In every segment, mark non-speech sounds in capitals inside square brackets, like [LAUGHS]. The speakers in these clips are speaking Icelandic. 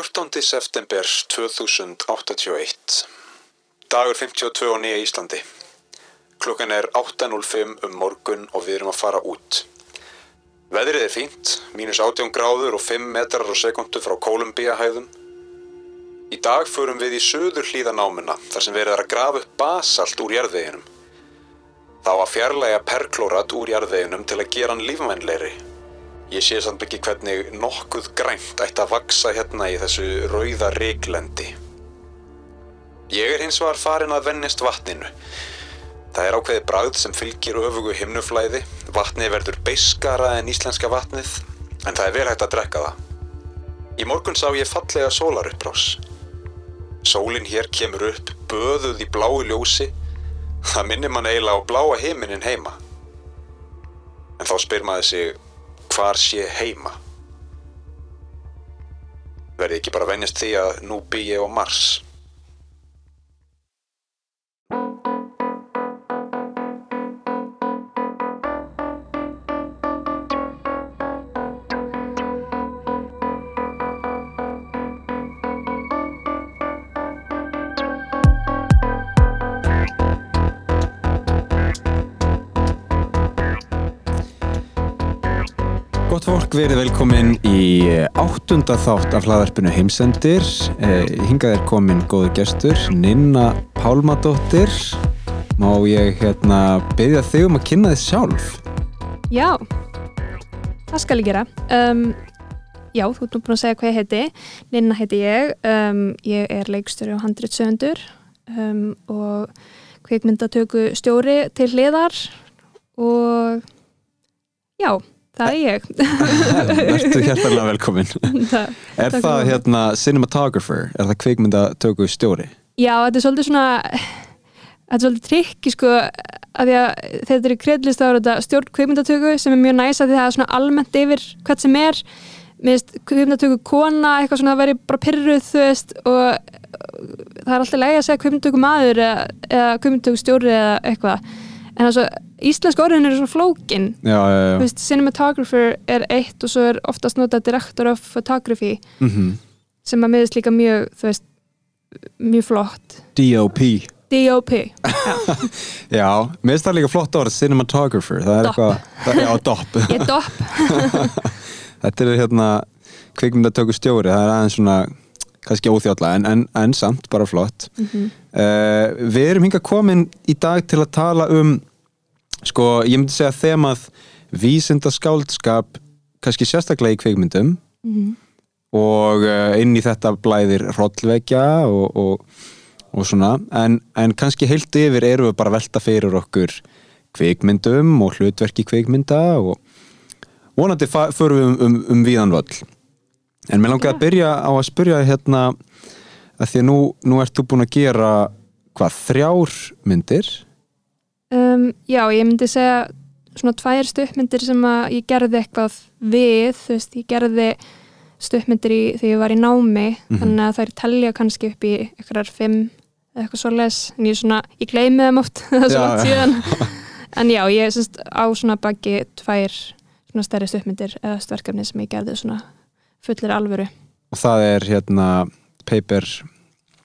14. september 2081 Dagur 52 á nýja Íslandi. Klukkan er 8.05 um morgun og við erum að fara út. Veðrið er fínt, mínus 18 gráður og 5 metrar á sekundu frá Kolumbíahæðum Í dag förum við í söður hlýðanámina þar sem verið er að grafa upp basalt úr jarðveginum. Þá að fjarlæga perklórat úr jarðveginum til að gera hann lífmænleiri Ég sé samt ekki hvernig nokkuð grænt ætti að vaksa hérna í þessu rauða reiklendi. Ég er hins vegar farin að vennist vatninu. Það er ákveði bragð sem fylgir öfugu himnuflæði. Vatnið verður beiskara en íslenska vatnið, en það er vel hægt að drekka það. Í morgun sá ég fallega sólaruppbrás. Sólinn hér kemur upp, böðuð í bláu ljósi. Það minnir mann eiginlega á bláa heiminin heima. En þá spyr maður sig hvar sé heima? Verði ekki bara venjast því að nú bý ég á Mars Fólk, verið velkomin í áttunda þátt af hlaðarpinu Heimsendir. Eh, hingað er komin góður gestur, Ninna Pálmadóttir. Má ég hérna beðja þig um að kynna þið sjálf? Já, það skal ég gera. Um, já, þú ert nú búin að segja hvað ég heiti. Ninna heiti ég. Um, ég er leikstöru og handritsöndur um, og kveikmyndatöku stjóri til hliðar og já, það er ég. [LAUGHS] Vertu hjertalega velkomin. [LAUGHS] það, Er það fyrir. hérna cinematographer? Er það kvikmyndatöku stjóri? já, þetta er svolítið svona, þetta er svolítið trikki sko, að því að þetta er í kreddlist þá er þetta stjórn kveikmyndatöku sem er mjög næsa því að það er svona almennt yfir hvað sem er. Mér finnst kveikmyndatöku kona eitthvað svona að veri bara pyrruð þú veist og það er alltaf lægi að segja kveimtöku maður eða, eða kveimtöku stjóri eða eitthvað en altså, íslensk orðin eru svo flókin Já, já, já. Veist, cinematographer er eitt og svo er oftast notað director of photography Mm sem að miðist líka mjög veist, mjög flott DOP. DOP já, [LAUGHS] finnst það líka flott orð, cinematographer. Það er Dop. eitthvað, já, DOP. [LAUGHS] ég er dopp [LAUGHS] Þetta er hérna kvikmyndatöku stjóri, það er aðeins svona kannski óþjálla en, en, en samt bara flott. Mhm. Uh, við erum hinga komin í dag til að tala um sko, ég myndi segja þemað vísindaskáldskap kannski sérstaklega í kvikmyndum Mhm. og uh, inn í þetta blæðir hrollvekja og, og, og svona. En, en kannski heilt yfir erum við bara velta fyrir okkur kvikmyndum og hlutverki kvikmynda og vonandi förum við um, um, um víðan völl. En mér langar að byrja á að spyrja hérna að því að nú, nú ert þú búin að gera hvað, þrjár myndir um, já, ég myndi segja svona tvær stuppmyndir sem að ég gerði eitthvað við, þú veist, ég gerði stuppmyndir í, þegar ég var í námi þannig að þær telja kannski upp í einhverjar fimm eða eitthvað svoleiðis en ég svona, ég gleymi [LAUGHS] það er svo Já, langt síðan [LAUGHS] en já, ég er semst á svona baki tvær svona stærri stuppmyndir eða stverkefni sem ég gerði svona fullir alvöru. Og það er hérna Paper,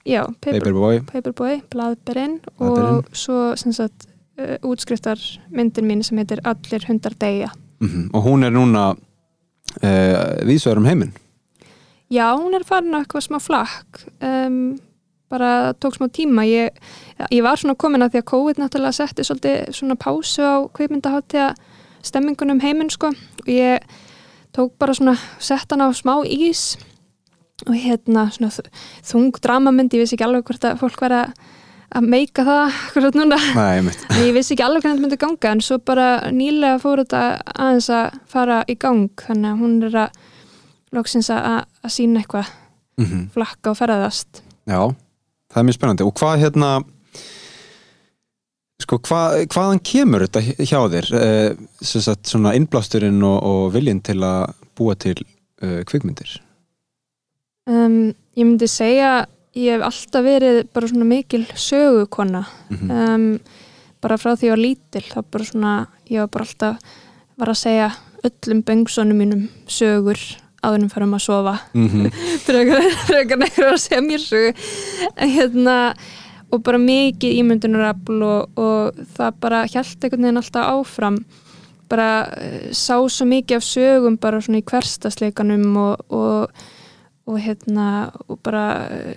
já, Paper, Paperboy. Paperboy, Blaðberinn. og svo sem sagt uh, útskriftar myndin mín sem heitir Allir hundar deyja. Mm og hún er núna uh, vísvegar um heiminn? Já, hún er farin á eitthvað smá flakk um, bara tók smá tíma. Ég, ég var svona komin að því að COVID náttúrulega setti svolítið svona pásu á kveikmyndaháttiða stemmingunum heiminn sko. Og ég tók bara svona sett hann á smá ís og hérna svona þung dramamynd, ég vissi ekki alveg hvort að fólk væri að meika það hvort núna. Nei, ég vissi ekki alveg hvernig þetta myndi ganga en svo bara nýlega fór þetta aðeins að fara í gang þannig að hún er að loksins að, að sína eitthvað mm flakka og ferðast. Já, það er mjög spennandi. Og hvað hérna sko, hvað, hvaðan kemur þetta hjá þér? Sem sagt svona innblásturinn og, og viljinn til að búa til uh, kvikmyndir? Um, ég myndi segja ég hef alltaf verið bara svona mikil sögukonna mm um, bara frá því ég var lítil þá bara svona, ég var bara alltaf var að segja öllum böngsunum mínum sögur áðurum fyrir að sofa. Mm [LAUGHS] frekar frekar nekur að segja mér sögu. Hérna og bara mikið ímyndunarafl og, og það bara hjælt einhvern veginn alltaf áfram. Bara eh, sá svo mikið af sögum bara svona í hverstasleikanum og, og, og hérna og bara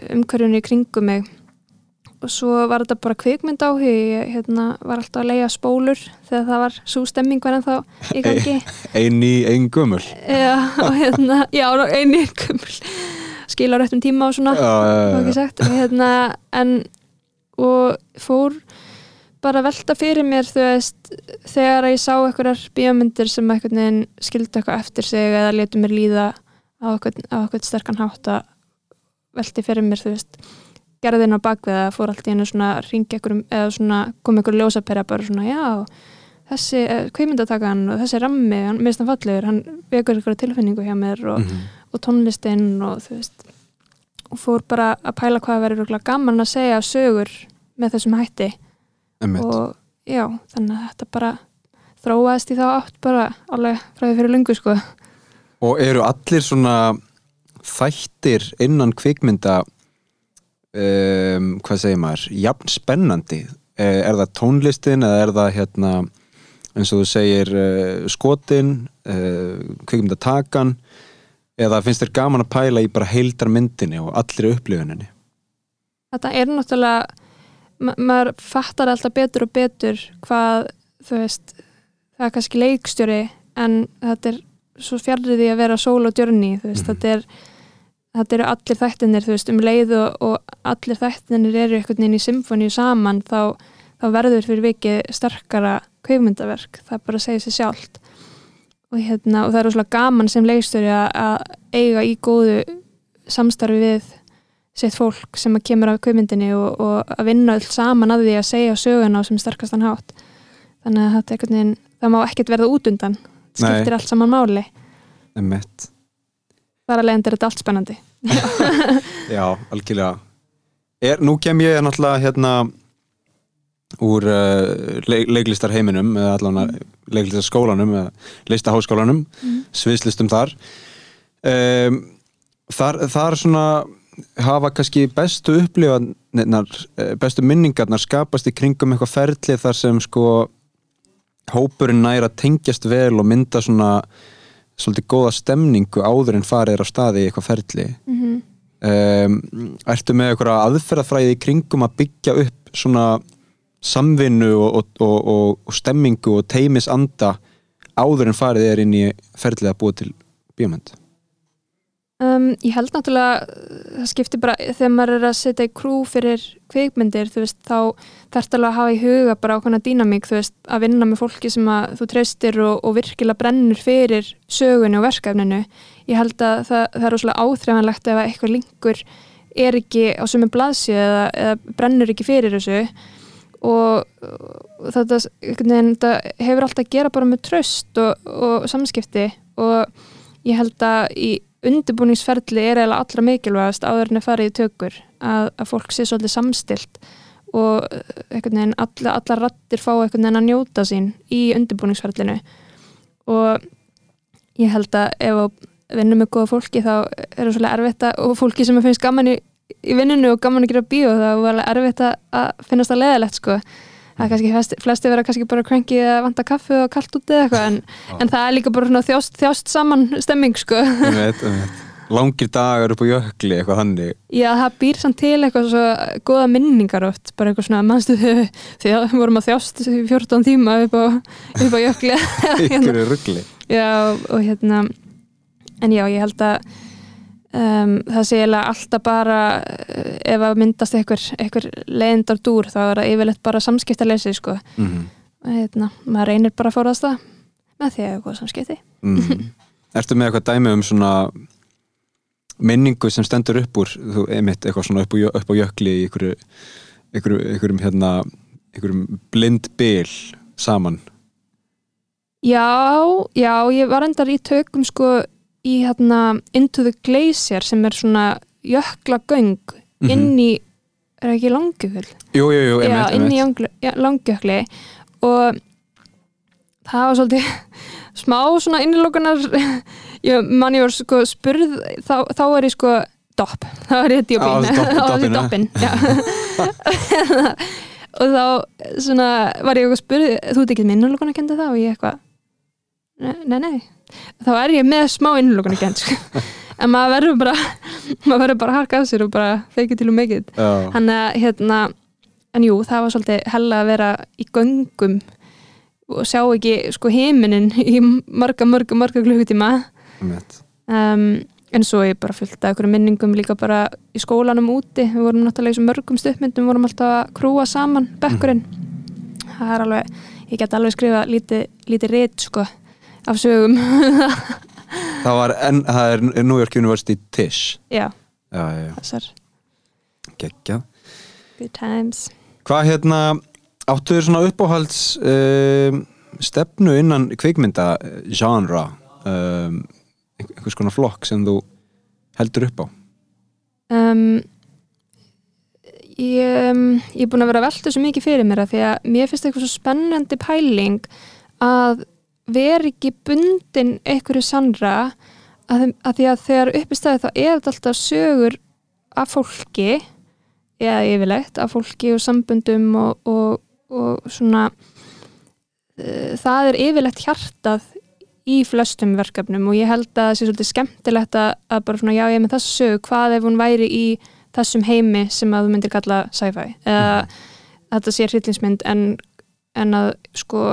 umhverjunni í kringum mig. Og svo var þetta bara kvikmynd á ég hérna, var alltaf að leia spólur þegar það var svo stemming var ennþá í gangi. [LAUGHS] Ein í ein gömul. Já, hérna, já, einu kumul skila á réttum tíma og svona Já, já, sagt. Og hérna, en og fór bara velta fyrir mér veist, þegar ég sá einhverjar bíómyndir sem skildi eitthvað eftir sig eða letu mér líða á eitthvað, eitthvað sterkan hátt að velti fyrir mér, þú veist gerðin á bakvið að fór allt í hennu svona ringi einhverjum, eða svona kom einhver ljósaperja bara svona, já, þessi kveimundatakan og þessi rammi, hann minnst hann fallegur, hann vekur einhverja tilfinningu hjá mér og, Mhm. og tónlistinn og þú veist og fór bara að pæla hvað verður gaman að segja sögur með þessum hætti Einmitt. og já, þannig að þetta bara þróaðist í þá átt bara alveg frá því fyrir lungu sko Og eru allir svona þættir innan kvikmynda um, hvað segir maður? Jafn spennandi. Eh, er það tónlistin eða er það hérna eins og þú segir uh, skotin uh, kvikmyndatakan? Eða finnst þér gaman að pæla í bara heildar myndinni og allir upplifuninni? Þetta er náttúrulega ma maður fattar alltaf betur og betur hvað þú veist það er kannski leikstjóri en þetta er svo fjarrið því að vera sól og djörni þú veist, Mhm. þetta er þetta eru allir þættinir, þú veist, um leið og, og allir þættinir eru einhvern veginn í symfóníu saman, þá, þá verður fyrir vikið sterkara kveifmyndaverk, það bara segir sér sjálft. Og hérna, og það er úslega gaman sem leikstjóri að eiga í góðu samstarfi við sitt fólk sem að kemur af kveifmyndinni og, og að vinna öll saman að því að segja söguna á sem sterkastan hátt. Þannig að þetta er einhvern veginn, það má ekkert verða út undan skiptir allt saman máli. Emmett þar að leiðandi er þetta allt spennandi. [LAUGHS] Já, algjörlega. Er, Nú kem ég náttúrulega hérna úr uh, leik, leiklistar heiminum eða allavega leiklistar skólanum eða listaháskólanum Mhm. sviðslistum þar. Um, þar, þar svona hafa kannski bestu upplifanirnar eh, bestu minningarnar skapast í kringum eitthvað ferli þar sem sko hópurinn næra tengjast vel og mynda svona svolítið góða stemningu áður en farið er á staði í eitthvað ferli mm -hmm. um, ertu með eitthvað aðferðafræði í kringum að byggja upp svona samvinnu og, og, og, og, stemmingu og teimisanda áður en farið er inn í ferlið að búa til bíómynd um, Ég held náttúrulega það skiptir bara, þegar maður er að setja í krú fyrir kveikmyndir, veist þá þarf alveg að hafa í huga bara ákveðna dýnamík, veist, að vinna með fólki sem þú treystir og, og virkilega brennur fyrir sögunni og verkefninu. Ég held að það, það er rosalega áþreifanlegt ef að eitthvað linkur er ekki á sömu blaðsíu eða, eða brennur ekki fyrir þessu. Og, og þetta, veginn, þetta hefur alltaf að gera bara með tröst og, og samskipti. Og ég held að í undirbúningsferli er eiginlega allra mikilvægast áður en að fara í tökur að, að fólk sé svolítið samstilt og eh, alla, allar rattir fá einhvern veginn að njóta sín í undirbúningsferlinu. Og ég held að ef við vinnum með góða fólki þá er það svolítið erfitt að og fólki sem finnst gaman í, í vinninu og gaman að gera bíó þá er alveg erfitt að, að finnast það leðilegt sko er kannski flesti, flesti vera kannski bara cranky að vanta kaffi og kallt út eða eitthvað en, en það er líka bara svona þjást, þjást saman stemming sko. Einmitt, einmitt. langir dagar upp á jökli eitthvað hannig Já, það býr samt til eitthvað svo góða minningar oft, bara eitthvað svona mannstu að við vorum að þjást í 14 tíma upp á, upp á jökli. [LAUGHS] Ykkur er ruggli Já, og hérna en já, ég held að um, það sé eiginlega alltaf bara uh, ef að myndast einhver, einhver leiðindar dúr, þá er það yfirleitt bara samskiptaleysi, sko. Mm og hérna, maður reynir bara að fórast það með því að góða samskipti. Mm. Ertu með eitthvað dæmi um svona minningu sem stendur upp úr? Þú, einmitt eitthvað svona upp jö- upp á jökli í einhverju, einhverju, einhverjum hérna einhverjum blind bil saman? Já, já, ég var endar í tökum sko í hérna Into the Glacier sem er svona jöklagöng Mhm. inn í, er það ekki langjökull? Jú, jú, jú, Já, einmitt, inn í já, langjökli og það var svolítið [LAUGHS] smá svona innilokunar [LAUGHS] ég, man ég var sko spurð þá, þá er ég sko dopp [LAUGHS] þá er ég djópin þá er ég doppin já. og þá svona var ég eitthvað spurð þú ert ekki minnulokun að kenda það og ég eitthvað nei, nei, þá er ég með smá innulokun að kenda sko. [LAUGHS] en maður verður bara [LAUGHS] maður verður bara að harka af sér og bara till you make it Já, hann að hérna en jú, það var svolítið hella að vera í göngum og sjá ekki sko heiminin í marga, marga, marga klukkutíma. Um, en svo ég bara fullt af einhverjum minningum líka bara í skólanum úti. Við vorum náttúrulega í þessum mörgum stuppmyndum vorum alltaf að krúa saman bekkurinn. Það er alveg, ég get alveg skrifa lítið, lítið rétt sko af sögum. [LAUGHS] Það var, en það er New York University Tisch. Já, Já, já, þessar. Geggjað. Good times. Hvað hérna, áttu þér svona uppáhalds um, stefnu innan kvikmynda genre um, einhvers konar flokk sem þú heldur upp á? Um, ég, um, ég er búin að vera að velta svo mikið fyrir mér að því að mér finnst eitthvað svo spennandi pæling að vera ekki bundin einhverju sannra að, að því að þegar upp í staði þá er þetta alltaf sögur af fólki eða yfirlegt af fólki og sambundum og, og, og svona uh, það er yfirlegt hjartað í flestum verkefnum og ég held að það sé svolítið skemmtilegt að, að bara svona já ég er með þessu sögu, hvað ef hún væri í þessum heimi sem að þú myndir kalla sci-fi? Eða að þetta sé hryllingsmynd en, en að sko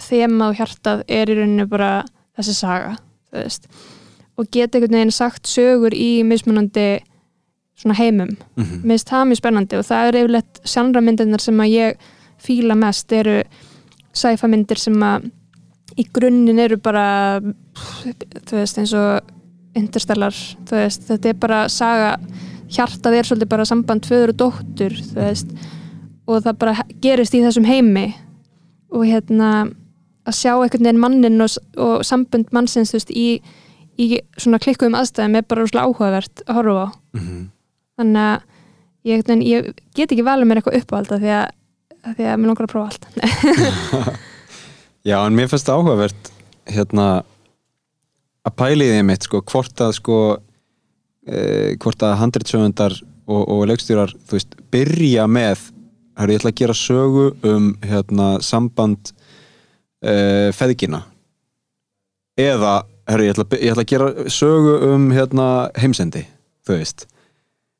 þema og hjartað er í rauninu bara þessi saga og geta einhvern veginn sagt sögur í mismunandi heimum. Mm -hmm. mér finnst það mjög spennandi og það eru yfirleitt sjanramyndirnar sem að ég fíla mest eru sci-fi myndir sem að í grunninn eru bara þú veist eins og interstellar, þú veist, þetta er bara saga, hjartað er svolítið bara samband föður og dóttur, þú veist. Og það bara gerist í þessum heimi. Og hérna að sjá einhvern veginn mannin og, og sambund mannsins, þú veist, í, í svona klikkuðum aðstæðum er bara rosalega áhugavert að horfa á. Þannig að ég, en, ég get ekki valið mér eitthvað uppáhald af því að, að því að mér langar að prófa allt. [LAUGHS] Já, en mér finnst það áhugavert hérna að pæli því mitt sko, hvort að sko e, hvort að handritsöfundar og, og leikstjórar, þú veist, byrja með hörru, ég ætla að gera sögu um hérna samband e, feðgina. Eða, hörru, ég ég ætla að gera sögu um hérna heimsendi, þú veist.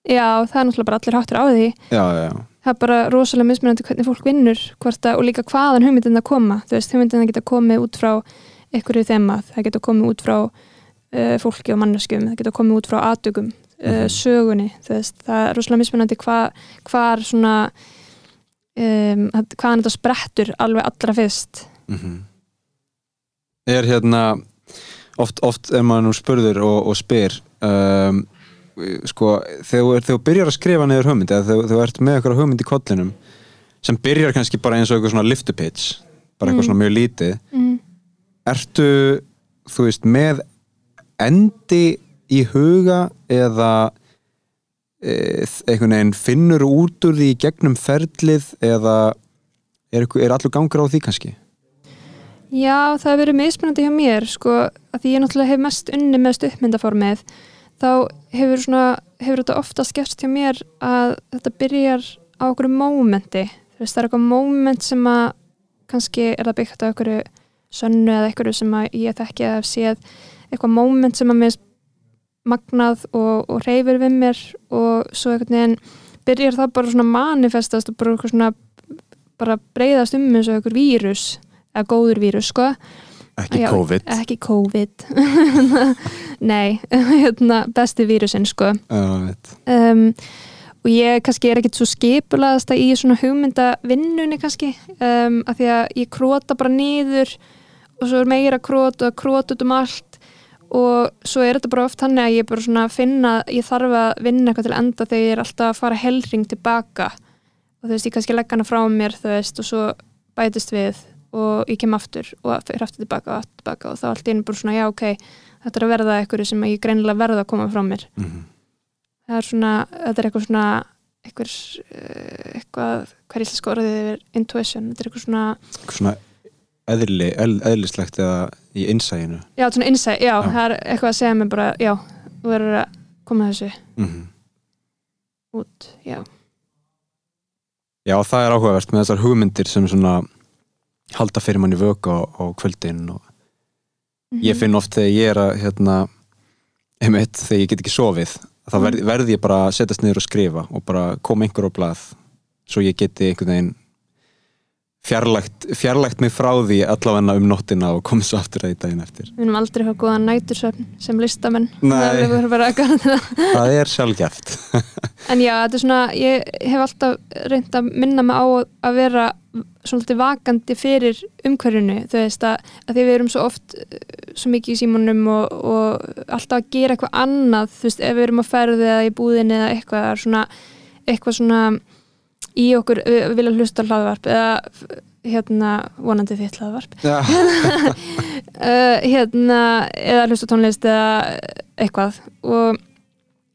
Já, það er náttúrulega bara allir háttur á því. Já, já, já, það er bara rosalega mismunandi hvernig fólk vinnur og líka hvaðan hugmyndin að koma. Þú veist, hugmyndin að geta komið út frá einhverju þema, það geta komið út frá uh, fólki og manneskjum það geta komið út frá atökum, uh, Mhm. sögunni. Þú veist, það er rosalega mismunandi hva, hvar svona um, að- hvaðan þetta sprettur alveg allra fyrst mm er hérna oft, oft er maður nú spurður og, og spyr um, sko, þegar þú byrjar að skrifa niður hugmynd eða þegar þú ert með eitthvað hugmynd í kollinum sem byrjar kannski bara eins og eitthvað svona liftu pitch bara eitthvað Mm. svona mjög lítið mm. ertu, þú veist, með endi í huga eða e, einhvern veginn finnur út úr því gegnum ferlið eða er, er allur gangur á því kannski? Já, það hefur verið mismunandi hjá mér sko, að því ég náttúrulega hef mest unni með stuppmyndaformið þá hefur, svona, hefur þetta ofta skert hjá mér að þetta byrjar á okkur mómenti. Það er eitthvað móment sem að kannski er það byggt á okkur sönnu eða eitthvað sem að ég þekki að séð eitthvað móment sem að mér magnað og, og reyfir við mér og svo einhvern veginn byrjar það bara svona manifestast og bara, svona, bara breyðast um eins og einhver vírus eða góður vírus sko. Ekki Já, COVID. ekki COVID. [LAUGHS] Nei, [LAUGHS] hérna, besti vírusin sko. Um, og ég kannski er ekkit svo skipulaðasta í svona hugmyndavinnunni kannski. Um, að því að ég króta bara niður og svo er meira krót og krót út um allt. Og svo er þetta bara oft hann að ég bara svona finna ég þarf að vinna eitthvað til enda þegar ég er alltaf að fara helring tilbaka og þú veist, ég kannski legg hana frá mér þú veist, og svo bætist við og ég kem aftur og fyrir aftur tilbaka og aftur tilbaka og þá allt einu bara svona, já ok þetta er að verða eitthvað sem ég greinilega verða að koma frá mér. Mhm. það er svona, þetta er eitthvað svona eitthvað, eh, eitthvað hvað er íslenska orðið yfir intuition, þetta er eitthvað svona Eitthvað Svona eðli, eð, eðlislegt eða í innsæginu já, svona insight, já, Já. það er eitthvað að segja mér bara, já, þú verður að koma þessu. Mm út, já. Já, það er áhugavert með þessar hugmyndir sem svona halda fyrir manni vöku á, á kvöldin og Mhm. ég finn oft þegar ég er að hérna, einmitt, þegar ég get ekki sofið þá verð, verð ég bara að setjast niður og skrifa og bara koma einhver á blað svo ég geti einhvern veginn fjarlægt, fjarlægt mig frá því allavega um nóttina og komið svo aftur að því daginn eftir við erum aldrei hafa góðan nætursöfn sem listamenn Nei. Það er það. Það er sjálfgeft [LAUGHS] en já, þetta er svona ég hef alltaf reynd að minna mig á að vera svolítið vakandi fyrir umhverjunu þú veist að, að því við erum svo oft eh, svo mikið í símanum og, og alltaf að gera eitthvað annað þú veist, ef við erum að ferði eða í búðinni eða eitthvað, það svona eitthvað svona í okkur, við, við vilja hlusta hlaðvarp eða hérna vonandi þitt hlaðvarp. Uh, [LAUGHS] hérna, eða hlusta tónlist eða eitthvað. Og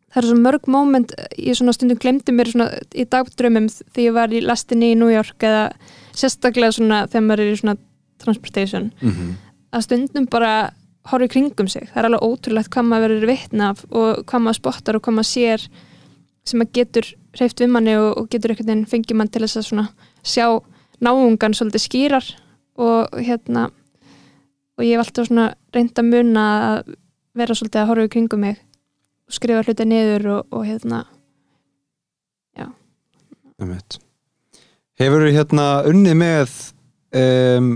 það eru svo mörg moment ég svona stundum glemdi mér svona í dagdrömmum því ég var í lastinni í New York eða sérstaklega svona þegar maður er í svona transportation. Mm að stundum bara horfa í kringum sig. Það er alveg ótrúlegt hvað maður verður vitna af og hvað maður spottar og hvað maður sér sem að getur hreift við manni og, og getur einhvern veginn fengið mann til þess að svona sjá náungan svolítið skýrar og hérna og ég hef alltaf svona reynd að muna að vera svolítið að horfa í kringum mig og skrifa hluti niður og, og hérna einmitt. Hefur þú hérna unnið með um,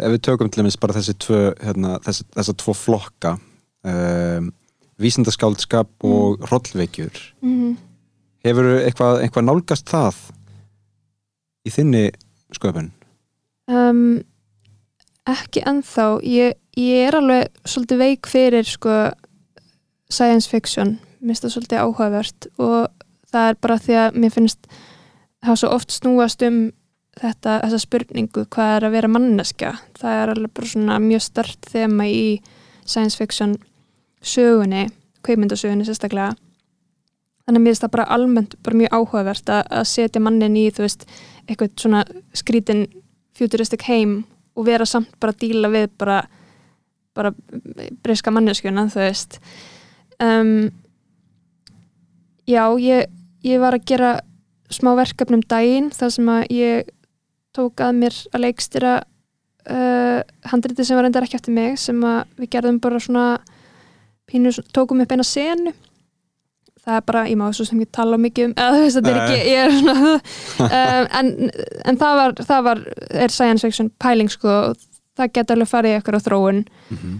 ef við tökum til dæmis bara þessi tvö hérna, þessi, þessa tvo flokka um, vísindaskáldskap og hrollveikjur mm Hefur eitthvað, eitthvað nálgast það í þinni sköpun? um, ekki ennþá. Ég, ég er alveg svolítið veik fyrir sko science fiction, mér finnst það svolítið áhugavert og það er bara því að mér finnst það svo oft snúast um þetta, þessa spurningu hvað er að vera manneska það er alveg bara svona mjög stört þema í science fiction sögunni, kveimindasögunni sérstaklega þannig að mér finnst það bara almennt bara mjög áhugavert að, að setja mannin í þú veist, eitthvað svona skrítin futuristic heim og vera samt bara að díla við bara, bara breyska manneskjuna þú veist. Um, já, ég, ég var að gera smá verkefnum daginn þar sem að ég tók að mér að leikstýra uh, handriti sem var reyndar ekki eftir mig sem að við gerðum bara svona pínu, tókum upp eina senu það er bara, ég má svo sem ég tala mikið um eða þú veist, þetta er ekki, ég er svona [LAUGHS] um, en, en það var, það var er science fiction pæling sko. Það geta alveg farið í eitthvað á þróun Mm -hmm.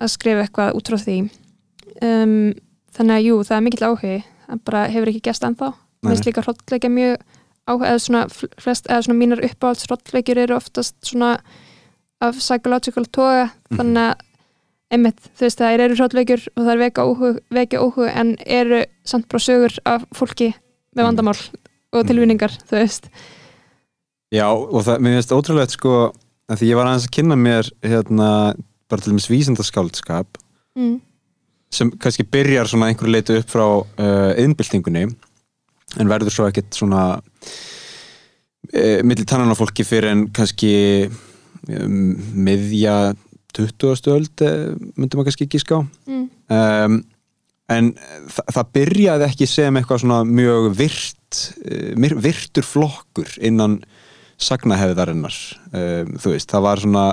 að skrifa eitthvað út frá því. Um, þannig að jú, það er mikill áhugi. Það bara hefur ekki gæst ennþá. Mér finnst líka hrollleikja mjög áhuga eða svona flest, eða svona mínar uppáhalds hrollleikjur eru oftast svona af psychological toga. Mhm. þannig að einmitt, þú veist, það eru hrollleikjur og það er vekja óhug, vekja óhug en eru samt bara sögur af fólki með Mhm. vandamál og Mhm. tilvinningar, þú veist Já, og það, mér finnst ótrúlegt sko að því ég var aðeins að kynna mér hérna, bara til dæmis vísindaskáldskap mm. sem kannski byrjar svona einhverju leitu upp frá uh, innbyltingunni en verður svo ekkert svona uh, milli tannan á fólki fyrir en kannski um, miðja 20. öld uh, myndum maður kannski gíska á Mm. um, en þa það byrjaði ekki sem eitthvað svona mjög virt uh, virtur flokkur innan sagnahefðarinnar um, þú veist, það var svona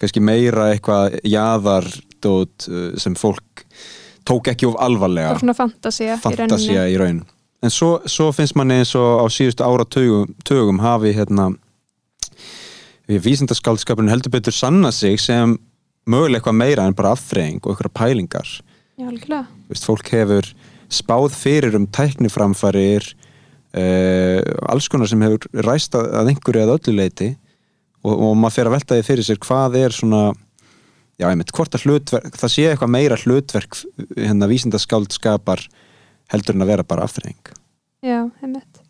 kannski meira eitthvað jaðardót uh, sem fólk tók ekki of alvarlega bara svona fantasía, fantasía í raun en svo, svo finnst manni eins og á síðustu ára tögum, tögum hafi hérna vísindaskaldskapurinn heldur betur sanna sig sem mögulega eitthvað meira en bara afþreying og eitthvað pælingar. Já, veist, fólk hefur spáð fyrir um tækniframfarir uh, alls konar sem hefur ræst að, að einhverju eða öllu leiti og, og maður fer að velta því fyrir sér hvað er svona já, einmitt, hvort að hlutverk það sé eitthvað meira hlutverk hérna vísindaskaldskapar heldur en að vera bara aftreying Já, einmitt.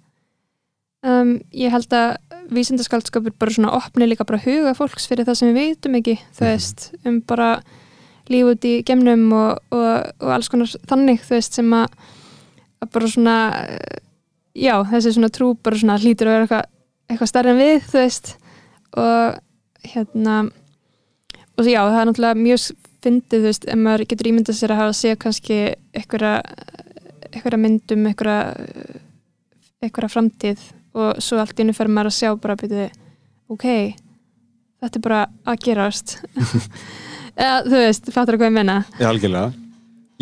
Um, Ég held að vísindaskaldskapur bara svona opni líka bara huga fólks fyrir það sem við veitum ekki þú Mhm. veist, um bara líf út í gemnum og, og, og alls konar þannig, þú veist, sem að, bara svona eh, já, þessi svona trú bara svona hlýtur að vera eitthvað eitthvað stærri en við, þú veist og hérna og já, það er náttúrulega mjög fyndið, þú veist, ef maður getur ímyndað sér að hafa að segja kannski einhverja einhverja myndum, einhverja einhverja framtíð og svo allt unni fer maður að sjá bara byrju, ok, þetta er bara að gerast [LAUGHS] eða, þú veist, fattur hvað ég menna Já, algjörlega.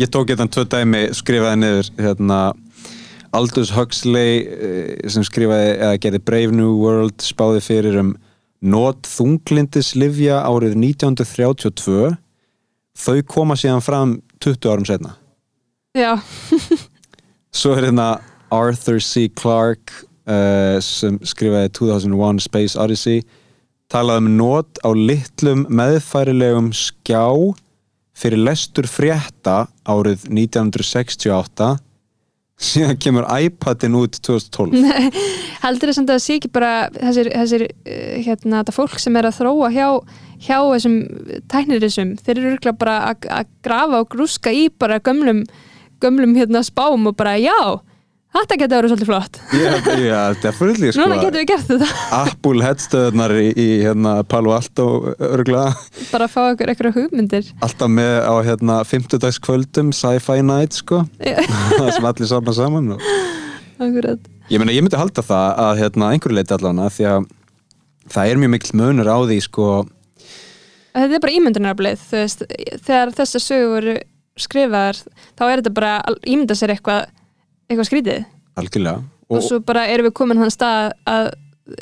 Ég tók hérna tvö dæmi, skrifaði niður hérna, Aldous Huxley eh, sem skrifaði, eða gerði Brave New World spáði fyrir um not þunglindis livja árið 1932 þau koma síðan fram 20 árum setna. já, Svo er hérna Arthur C. Clarke uh, sem skrifaði 2001 Space Odyssey. Talaði um not á litlum meðfærilegum skjá fyrir lestur frétta árið 1968 síðan kemur iPadin út 2012 heldur þess að það sé ekki bara þessir, þessir eh, hérna, þetta fólk sem er að þróa hjá, hjá þessum tæknirisum, þeir eru örugglega bara að grafa og grúska í bara gömlum, gömlum hérna spám og bara já, þetta getur verið svolítið flott. Já, já, definitely sko. núna getum við gert þetta. Apple headstöðunar í, í hérna, Palo Alto örgla bara að fá okkur eitthvað hugmyndir. Alltaf með á hérna, 50 kvöldum sci-fi night sko. [LAUGHS] Það sem allir saman saman og... Akkurat. ég meina ég myndi halda það að hérna, einhverju leiti allan því að það er mjög mikil munur á því sko. Þetta er bara ímyndunaraflið þú veist, þegar þessar sögur skrifaðar, þá er þetta bara ímynda sér eitthvað, eitthvað skrítið? Algjörlega. Og, svo bara erum við komin þann stað að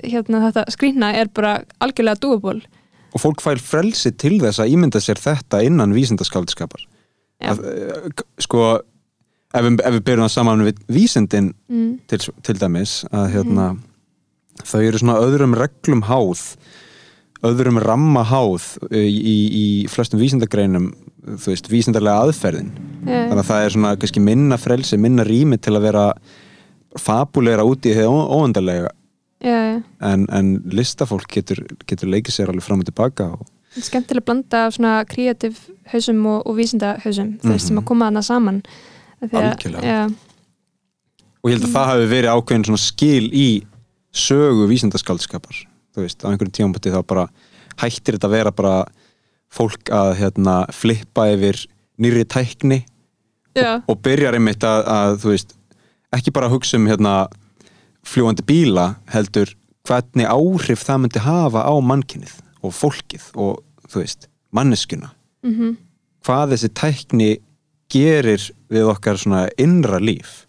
hérna, þetta skrýna er bara algjörlega dúaból og fólk fær frelsi til þess að ímynda sér þetta innan vísindaskaldskapar Já. að, eh, sko ef við, ef við byrjum það saman við vísindin mm. til, til dæmis að hérna þau eru svona öðrum reglum háð öðrum ramma háð í, í, í flestum vísindagreinum þú veist, vísindarlega aðferðin yeah. þannig að það er svona kannski minna frelsi, minna rými til að vera fabulera út í þegar óöndarlega yeah. en, en listafólk getur, getur leikið sér alveg fram og tilbaka og skemmtileg blanda af svona kreatív hausum og, og vísinda hausum þú veist Mhm. sem að koma þarna saman því Algjörlega. já, og ég held að það hafi verið ákveðin svona skil í sögu vísindaskaldskapar þú veist, á einhverjum tímampati þá bara hættir þetta að vera bara fólk að hérna, flippa yfir nýri tækni já, og byrjar einmitt að, að veist, ekki bara hugsa um hérna, fljúandi bíla heldur hvernig áhrif það myndi hafa á mannkynnið og fólkið og veist, manneskuna mm hvað þessi tækni gerir við okkar svona innra líf.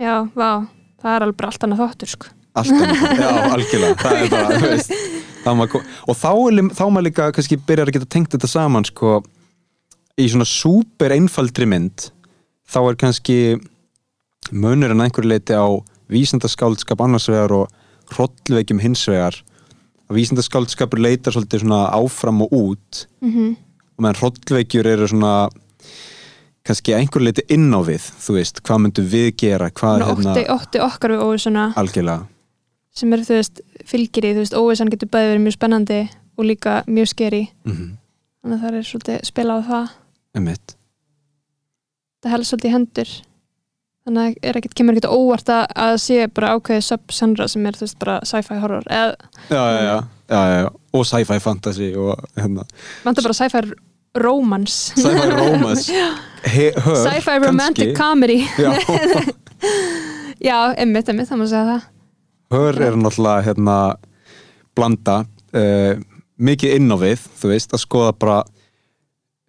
Já, vá. Það er alveg allt annað þáttur sko. Alltaf, já, [LAUGHS] algjörlega. Það er bara, þú veist og þá er þá maður líka kannski byrjar að geta tengt þetta saman sko, í svona súper einfaldri mynd þá er kannski munur en einhverju leiti á vísindaskáldskap annars vegar og hrollveikjum hins vegar. Að vísindaskáldskapur leitar svolítið svona áfram og út. Mm og meðan hrollveikjur eru svona kannski einhverju leiti inn á við þú veist, hvað myndum við gera hvað hérna, ótti, okkar við óvissuna. Algjörlega sem eru þú veist fylgir í þú veist óvissan getur bæði verið mjög spennandi og líka mjög skeri mm þannig að það er svolítið spila á það. Einmitt. það helst svolítið hendur. Þannig að er ekkert, kemur ekkert óvart að, að sé bara ákveðið sub-genre sem er þú veist bara sci-fi horror eða já, já, já, og sci-fi fantasy og hérna, vantar bara sci-fi romance. Sci-fi romance. [LAUGHS] Sci-fi romantic comedy. Já, [LAUGHS] já, emmitt, emmitt, það má segja það hör er náttúrulega hérna, blanda uh, mikið inn á við, þú veist að skoða bara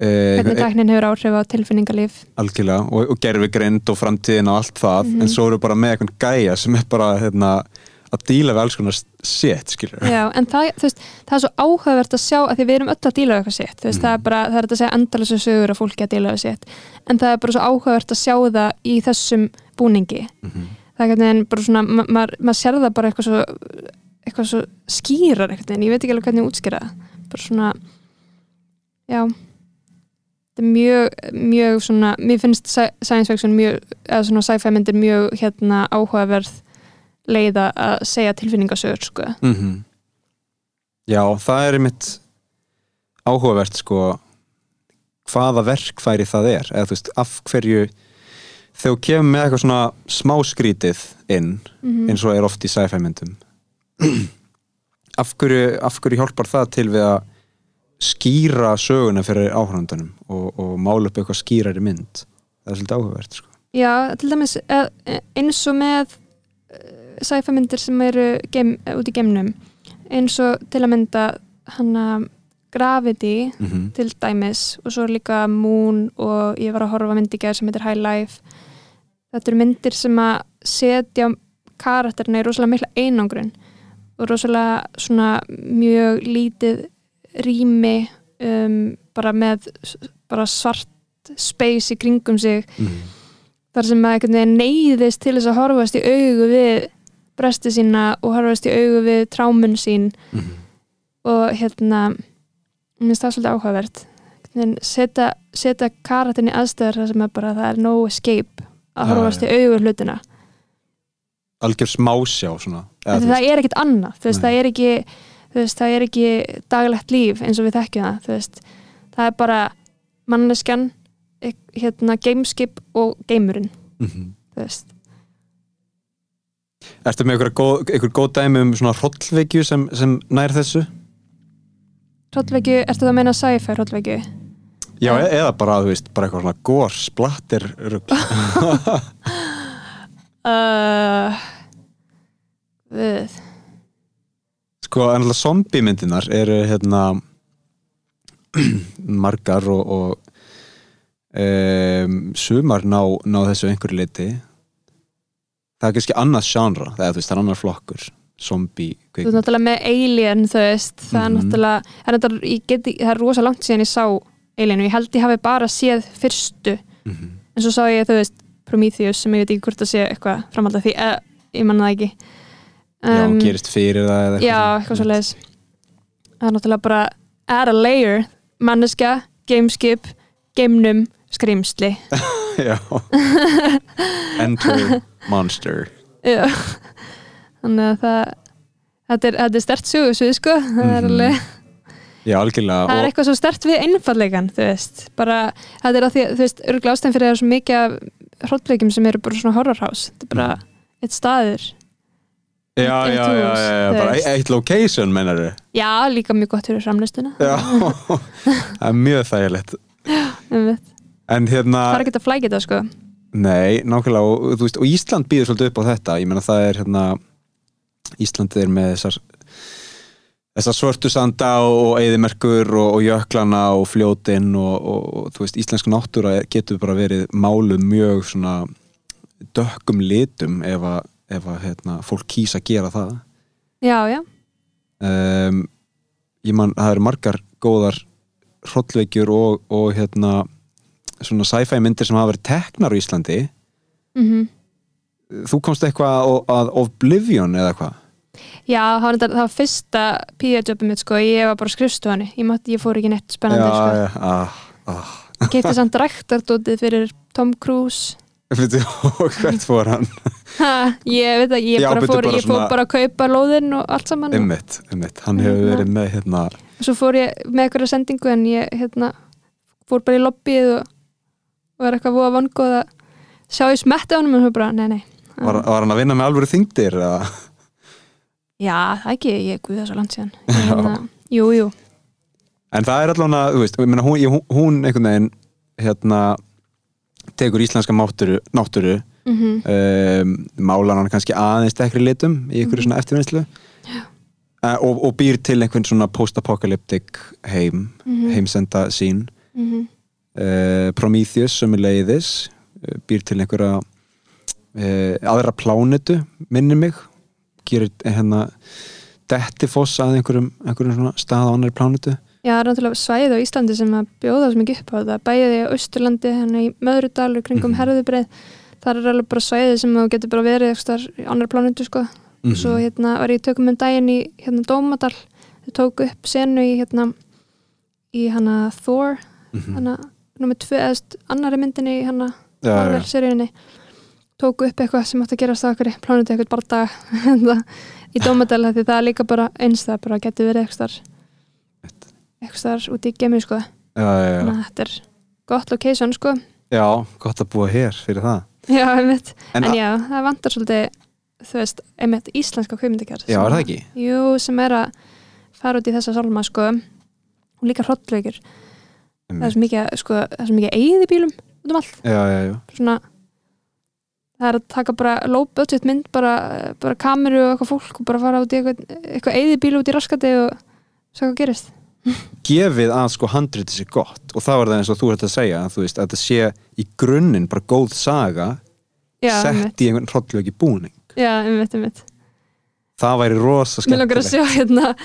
hvernig uh, tæknin hefur áhrif á tilfinningalíf algjörlega og, og gerfi grind og framtíðin og allt það, Mhm. en svo eru bara með einhvern gæja sem er bara hérna, að díla við alls konar shit, skilur Já, en það, veist, það er svo áhugavert að sjá að því við erum öll að díla við eitthvað þú veist, Mm. það er bara, það er þetta að segja endalþessu sögur að fólki að díla við sitt, en það er bara svo áhugavert að sjá það í þessum búningi Mhm. Það er bara svona ma maður ma sér það bara eitthvað svo eitthvað svo skýrar einhvern veginn, ég veit ekki alveg hvernig ég útskýra það. Bara svona já. Þetta er mjög, mjög svona mér finnst sci- science fiction mjög eða svona sci-fi myndir mjög hérna áhugaverð leiða að segja tilfinningasögur sko. Mm Já, það er mitt áhugavert sko hvaða verkfæri það er. Eða þú veist, af hverju þegar þú kemur með eitthvað svona smá skrítið inn Mhm. eins og er oft í sci-fi myndum [CLEARS THROAT] af hverju, af hverju hjálpar það til við að skýra söguna fyrir áhrandunum og, og mála upp eitthvað skýrari mynd það er svolítið áhugavert sko. Já, til dæmis eh, eins og með sci-fi myndir sem eru gem, út í gemnum eins og til að mynda hana Gravity mm -hmm. til dæmis og svo líka Moon og ég var að horfa myndi gerð sem heitir High Life þetta eru myndir sem að setja karakterina í rosalega mikla einangrun og rosalega svona mjög lítið rými um, bara með bara svart space í kringum sig Mm þar sem að neyðist til þess að horfast í augu við bresti sína og horfast í augu við trámun sín. Mhm. og hérna mér finnst það svolítið áhugavert. Setja, setja karatinn í aðstöðar þar sem er bara það er no escape að horfast í augu við hlutina. Algjör smásjá svona. Eða, það er ekkit annað veist, það, er ekki, veist, það er ekki daglegt líf eins og við þekkjum það veist, það er bara manneskjan ek- hérna, gameskip og geimurinn mm þú veist. Ertu með einhver góð, góð dæmi um svona hrollvekju sem, sem nær þessu? Hrollvekju, ertu það að meina sci-fi hrollvekju? Já, Já. e eða bara, þú veist, bara eitthvað svona gór, splattir rugl. [LAUGHS] Uh, við Sko, en alltaf zombie myndinar eru hérna [CLEARS THROAT] margar og, og um, sumar ná, ná þessu einhverju leiti það er kannski annað genre það er, veist, er annar flokkur zombie Þú ert náttúrulega með Alien, þú veist það er Mhm. náttúrulega, það er, náttúrulega ég geti, það er rosa langt síðan ég sá Alien og ég held ég hafi bara séð fyrstu. Mhm. en svo sá ég, þú veist, Prometheus sem ég veit ekki hvort að sé eitthvað framhald af því eða, ég manna það ekki. Já, Um, gerist fyrir það eða Já, eitthvað svo leiðis Það er náttúrulega bara add a layer, manneska gameskip, geimnum skrimsli. [LAUGHS] Já. [LAUGHS] Enter monster. Já. Þannig að það þetta er, er stert sögursvið sko. Það er Mhm. alveg Já, algjörlega það er eitthvað svo stert við einfalleikan þú veist, bara, þetta er að því þú veist, örgulega ástæðan fyrir það er svo mikið af hróttleikjum sem eru bara svona horrorhouse þetta er bara eitt staður. Já, já, já, já, já, bara eitt location, mennar þau já, líka mjög gott fyrir framlistuna Já, það er mjög þægilegt. Það En hérna er ekki að flækja þetta sko. Nei, nákvæmlega og, og Ísland býður svolítið upp á þetta. Ég meina það er hérna Ísland er með þessar þessar svörtu sanda og eðimerkur og, og jöklana og fljótin og, og, og þú veist, íslensk náttúra getur bara verið málu mjög svona dökkum litum ef að, ef að hérna, fólk kýsa að gera það. Já, já, um, ég man, það eru margar góðar hrollveikjur og, og hérna svona sci-fi myndir sem hafa verið teknar á Íslandi. Mhm. Þú komst eitthvað að, að Oblivion eða hvað Já, það var, það var fyrsta PA-jobbið mitt sko, ég var bara á skrifstofunni ég, ég fór ekki neitt spennandi sko. já, ah, ah. ég keipti samt ræktardótið fyrir Tom Cruise [LAUGHS] Veitu, og hvert fór hann ha, ég veit ekki, ég, Já, bara fór, bara ég fór svona- bara að kaupa lóðin og allt saman og Einmitt, einmitt, hann hefur Hérna. verið með hérna svo fór ég með eitthvað sendingu en ég hérna, fór bara í lobbyið og, var eitthvað voða vangóð að sjá ég smetti á hann og svo bara, nei, nei var, var hann að vinna með alvöru þingdir? Já, það ekki, ég guði það svo langt síðan. [LAUGHS] Hérna, Jú, jú, En það er allavega, þú veist, meina, hún, hún einhvern veginn hérna tekur íslenska náttúru, náttúru mhm. um, málar hann kannski aðeins dekkri litum í einhverju svona eftirvinnslu. Uh, og, og býr til einhvern svona post-apocalyptic heim Mhm. heimsenda sín. Mhm, uh, Prometheus sem er leiðis uh, býr til einhverja uh, aðra plánetu minni mig gerir hérna dettifoss að einhverjum, einhverjum stað á annari plánetu Já, það er náttúrulega svæði á Íslandi sem að bjóða svo mikið upp á þetta, bæði á Austurlandi hérna í Möðrudalur kringum Mhm. mm herðubreið þar er alveg bara svæði sem þú getur bara verið eitthvað í annar plánutu sko Mhm. svo hérna var ég tökum um daginn í hérna Dómadal, þau tóku upp senu í hérna í hana Thor, Mhm. hana nummer tvö, eða st- annari myndinni í hana já. Marvel seríunni tóku upp eitthvað sem átti að gerast á okkur plánutu eitthvað bardaga [LAUGHS] hérna, í Dómadal af því það er líka bara eins það bara getur verið eitthvað eitthvað út í gemi sko. Já, já, já. þannig að þetta er gott location sko. Já, gott að búa hér fyrir það. Já, einmitt. en, en já, það vantar svolítið þú veist, einmitt íslenska kveimdagerð Já, er það ekki? Jú, sem er að fara út í þessa sálma sko. Og líka hrollveikur það er svo mikið, sko, það er svo mikið eigið í bílum út um allt, Já, já, já. Svona það er að taka bara low budget mynd bara, bara kameru og eitthvað fólk og bara fara út í eitthvað, eitthvað eigið bíl út í raskati og svo hvað gerist. [LAUGHS] Gefið að sko handriti sér gott og þá er það eins og þú ert að segja veist að þetta sé í grunninn bara góð saga Já, einmitt, sett í einhvern hrollveki búning. Já, einmitt, einmitt. Það væri rosa Mér langar að sjá hérna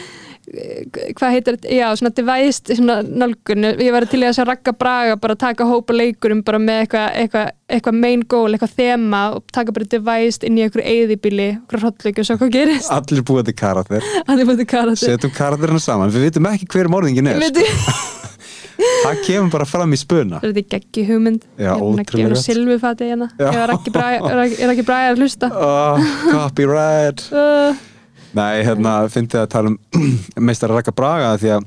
hvað heitir þetta, já, svona devæst svona nálgun, ég var til í að sjá Ragga Braga bara taka hópa leikurum bara með eitthvað eitthva, eitthva main goal, eitthvað þema og taka bara devæst inn í einhverju eyðibíli, einhverju hrollleiki og sjá hvað gerist. Allir búið til karakter. [LAUGHS] Að þið mútið karate setjum karakterina saman, við vitum ekki hver morðingin er Veitu, [LAUGHS] það kemur bara fram í spuna. Þetta er geggi hugmynd. Já, ég er að gott. silfufati hérna. Ég er ekki ekki Braga að hlusta. Oh, copyright. Uh, nei, hérna, fyndið að tala um [CLEARS THROAT] meistar Raka Braga því að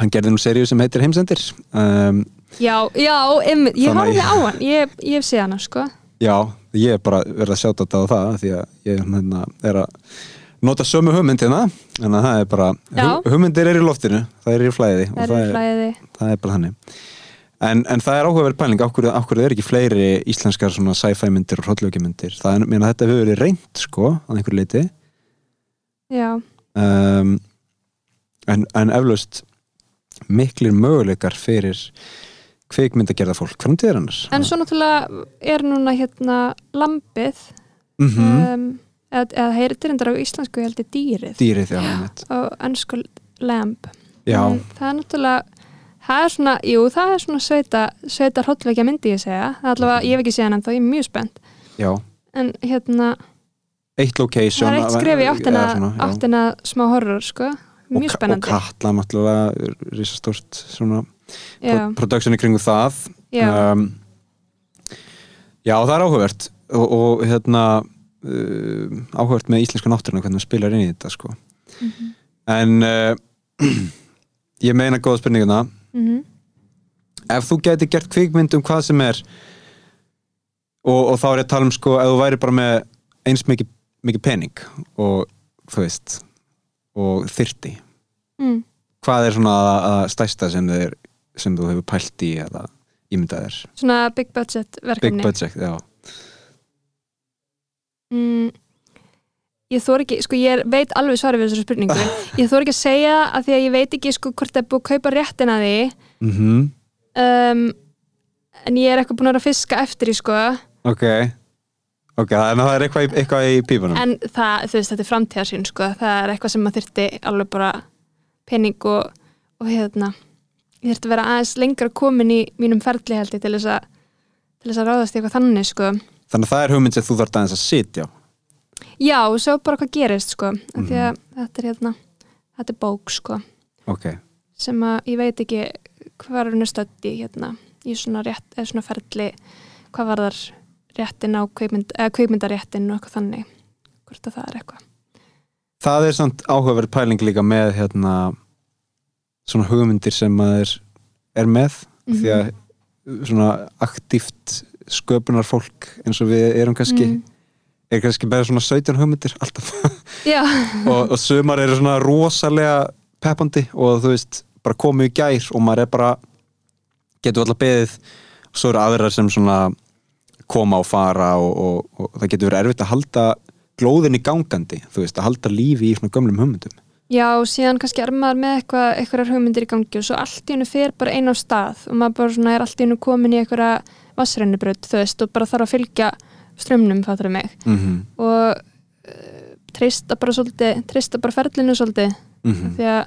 hann gerði nú seríu sem heitir Heimsendir. Um, já, já, einmitt, ég að horfði ég- á hann. Ég, ég hef séð hann, sko. Já, ég er bara verið að sjáta þetta á það því að ég hérna, er að nota sömu hugmyndina en það er bara, hug, hugmyndir er í loftinu. Það er í flæði það það er er, flæði. það er bara þannig. En, en það er áhugaverð pæling. Ákveður, ákveður er ekki fleiri íslenskar sci-fi myndir og hrollökjumyndir það er, meina, þetta hefur verið reynd sko á einhverju leiti um, en, en eflaust miklir möguleikar fyrir kvikmyndagerða fólk framtíðar annars En svo náttúrulega er núna hérna lambið mm um, eða, eða heyrir reyndar á íslensku held ég dýrið. Dýrið já, og ennsku lamb. Já, En það er náttúrulega það er svona, jú, það er svona sveita sveita hrollvekja myndi ég segja. Er allavega, ég hef ekki séð hann en þá ég er mjög spennt. Já. En hérna, eitt location það er eitt skref í áttina, svona, áttina smá horror sko, og, mjög og spennandi. Katla náttúrulega risastórt production í kringu það. Já, um, já það er áhugavert. Og, og hérna uh, áhugavert með íslensku náttúruna hvernig það spilar inn í þetta sko. Mhm. en uh, [CLEARS THROAT] ég meina góða spurninguna. Mhm, ef þú gæti gert kvikmynd um hvað sem er og, og þá er ég að tala um sko ef þú væri bara með eins mikið, mikið pening og þú veist og þyrti. Mm. hvað er svona að, stæsta sem, þeir, sem þú hefur pælt í eða ímyndað þér? Svona big budget big verkefni budget, já. Mm, ég þór ekki, sko ég veit alveg svarið við þessari spurningu. [LAUGHS] Ég þór ekki að segja að því að ég veit ekki sko hvort það er búið að kaupa réttin að því. Mm um, en ég er eitthvað búin að vera að fiska eftir í sko. Ok ok, þannig að það er eitthvað í, eitthvað í pípunum? En það, þú veist, þetta er framtíðarsýn sko, það er eitthvað sem maður þyrfti alveg bara pening og, og hérna ég þyrfti að vera aðeins lengra komin í mínum ferli held ég til þess að til þess að ráðast í eitthvað þannig sko. Þannig að það er hugmynd sem þú þarft aðeins að sitja á? Já, og svo bara hvað gerist sko mm því að þetta er hérna þetta er bók sko, ok, sem að ég veit ekki hvað er henni stödd í hérna í svona, rétt, eða svona ferli hvað var þar réttin á kveikmynd, kveikmyndaréttin og eitthvað þannig. Hvort að það er eitthvað. Það er samt áhugaverð pæling líka með hérna svona hugmyndir sem maður er með því að svona aktíft sköpunarfólk eins og við erum kannski Mm. er kannski bara svona 17 hugmyndir alltaf. [LAUGHS] [LAUGHS] Og, og sumar eru svona rosalega peppandi og þú veist bara komið í gær og maður er bara getur alltaf beðið og svo eru aðrar sem svona koma og fara og, og, og það getur verið erfitt að halda glóðinni gangandi, þú veist, að halda lífi í svona gömlum hugmyndum. Já, og síðan kannski er maður með eitthvað, eitthvað hugmyndir í gangi og svo allt í hennu fer bara einn á stað og maður bara svona er allt í hennu komin í eitthvað vassrennubröð, þú veist, og bara þarf að fylgja strömmnum, fattur mig? Mm -hmm. og uh, treysta bara svolítið, treysta bara ferlinu svolítið. Mm því að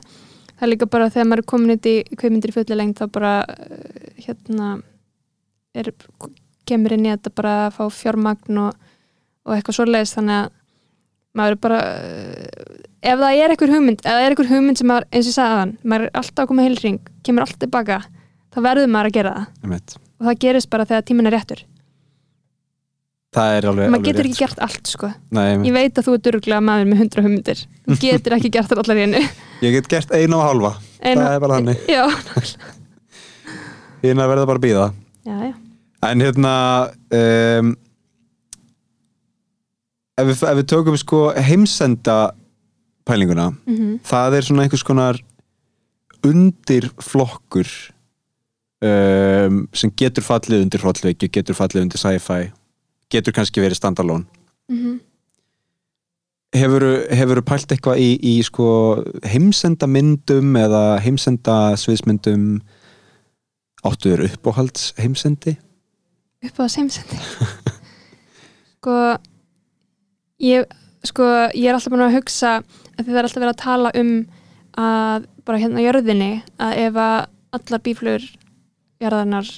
það er líka bara þegar maður er komin í kveimyndir í fulli lengt þá bara uh, hérna er, kemur inn í þetta bara að fá fjármagn og, og eitthvað svoleiðis. Þannig að maður er bara uh, ef það er eitthvað hugmynd er hugmynd sem maður, eins og ég sagði aðan maður er alltaf að koma heilring, kemur alltaf tilbaka þá verður maður að gera það. Og það gerist bara þegar tíminn er réttur. Það er alveg, maður alveg getur rétt, ekki gert allt sko. Sko. Nei, ég veit að þú er duruglega maður með hundra hugmyndir. Þú [LAUGHS] getur ekki gert það allar í hennu ég get gert eina og halva það er bara þannig, já, [LAUGHS] hérna verða bara að býða já, já en hérna um, ef við, ef við tökum sko heimsenda pælinguna mm það er svona einhvers konar undir flokkur um, sem getur fallið undir hrollveiki, getur fallið undir sci-fi getur kannski verið standalone. -hmm. hefur hefur pælt eitthvað í, í sko heimsenda myndum eða heimsenda sviðsmyndum áttuður uppáhalds heimsendi upp á seimsendi sko ég, sko ég er alltaf búin að hugsa að þið er alltaf verið að tala um að bara hérna á jörðinni að ef að allar bíflugur jörðarnar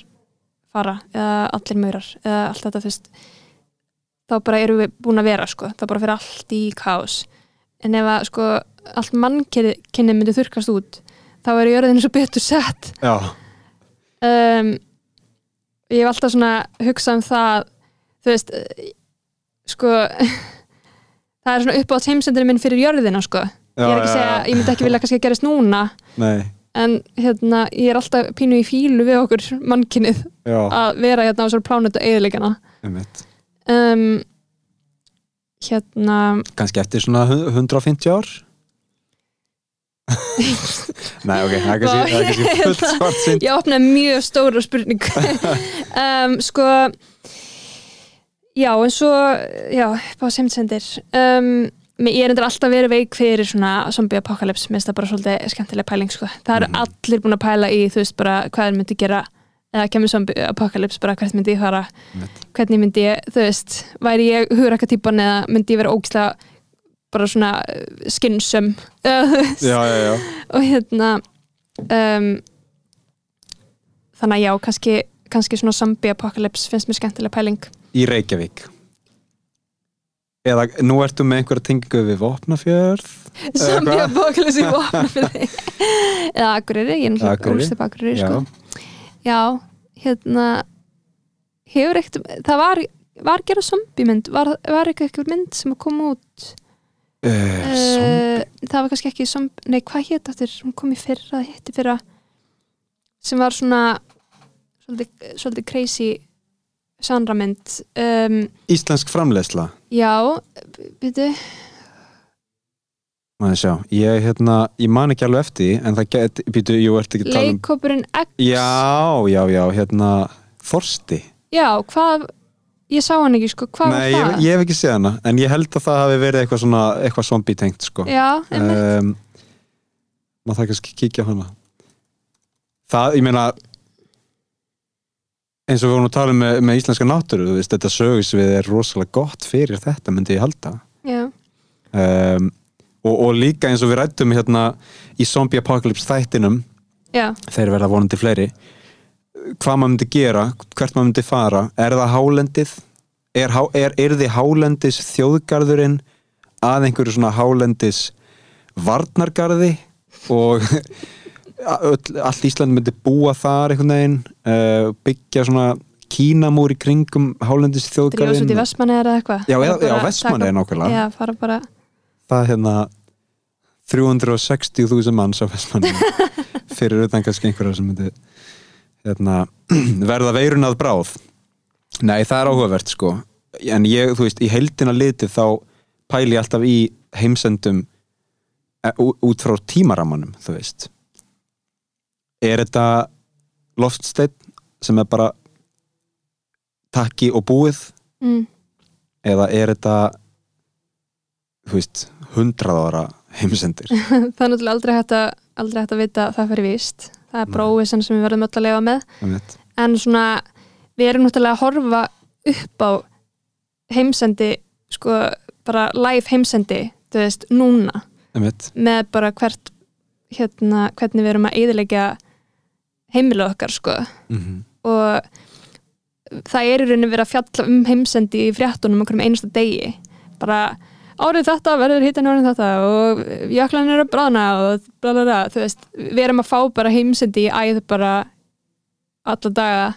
fara eða allir maurar eða allt þetta fyrst þá bara erum við búin að vera sko. Þá bara fyrir allt í kaos. En ef að sko allt mannkynni myndi þurkast út þá er jörðinni svo betur sett. Já, um, ég hef alltaf svona hugsað um það þú veist sko [LAUGHS] það er svona upp á heimsendinu minn fyrir jörðina sko. Já, ég er ekki að segja, ég myndi ekki vilja kannski að gerist núna [LAUGHS] nei, en hérna, ég er alltaf pínu í fílu við okkur mannkynnið já, að vera hérna á þessar plánutu einmitt. Um, hérna kannski eftir svona hu- 150 ár [LAUGHS] nei, ok, það er kannski, fullt [LAUGHS] svart sinn ég opnaði mjög stóra spurning [LAUGHS] um, sko já en svo já, á semtsendir um, ég er endur alltaf verið veik fyrir svona zombie apocalypse, minnst það bara svolítið skemmtileg pæling sko, það eru Mhm. allir búin að pæla í þú veist bara hvað er myndi gera. Eða kemur zombie apocalypse bara hvert myndi ég fara. Einmitt. hvernig myndi ég, þú veist væri ég hugrakatýpan eða myndi ég vera ógislega bara svona skinnsum [LAUGHS] já, já, og hérna um, þannig að já, kannski, kannski svona zombie apocalypse finnst mér skemmtileg pæling. Í Reykjavík. Eða nú ertu með einhverja tengingu við Vopnafjörð? Zombie apocalypse í [LAUGHS] vopna fyrir þig eða Akureyri, ég er náttúrulega Akureyri. úrst upp Akureyri sko. já, hérna hefur eitt, það var var gera zombie mynd, var, var eitthvað mynd sem kom út uh, það var kannski ekki nei hvað hétt áttur, hún kom í fyrra, hétti fyrra. Sem var svona svolítið, svolítið crazy sanramynd um, Íslensk framleiðsla. já, byrju maður sjá, ég, hérna, ég man ekki alveg eftir en það get, býtu, jú, ertu ekki að tala um leikópurinn X. Já, já, já, hérna Þorsti, já, hvað ég sá hann ekki, sko, hvað nei, var ég, það? ég hef ekki séð hana en ég held að það hafi verið eitthvað svona eitthvað zombie tengt, sko. Já, einmitt. Um, maður það kannski kíkja hana. Það, ég meina eins og við vorum að tala um með, með íslenska náttúru, þú veist, þetta sögusvið er rosalega gott fyrir þetta, myndi ég halda. Já, um, og, og líka eins og við rættum hérna í Zombie Apocalypse þættinum já, þeir verða vonandi fleiri hvað maður myndi gera, hvert maður myndi fara er það hálendið? Er, er, er þið hálendis þjóðgarðurinn að einhverju svona hálendis varnargarði og [LAUGHS] allt Ísland myndi búa þar einhvern veginn uh, byggja svona kínamúr í kringum hálendis drífa svo út í þjóðgarðin Vestmanni eða eitthvað? Já, já, Vestmanni er nákvæmlega. Já, fara bara það er hérna 360.000 manns á Vestmanni [LAUGHS] fyrir utan kannski einhverja sem myndi hérna, [CLEARS THROAT] verða veirun að bráð. Nei það er áhugavert sko. En ég, þú veist, í heildina litið þá pæli ég alltaf í heimsendum e, ú- út frá tímaramanum, þú veist. Er þetta loftsteinn sem er bara takki og búið? Mm, eða er þetta þú veist, hundrað ára heimsendir? [LAUGHS] Það er náttúrulega aldrei hægt að aldrei hægt að vita að það fyrir víst það er Nei. bróið sem við verðum öll að lifa með. En svona við erum náttúrulega að horfa upp á heimsendi sko bara live heimsendi þú veist, núna. Einmitt. með bara hvert hérna, hvernig við erum að eyðilegja heimilið okkar sko. Mm og það er í rauninni verið að fjalla um heimsendi í fréttunum okkur um einasta degi. Bara árið þetta verður hittin árið þetta og jöklan er að bráðna og bla bla bla, þú veist, við erum að fá bara heimsendi í æð bara alla daga.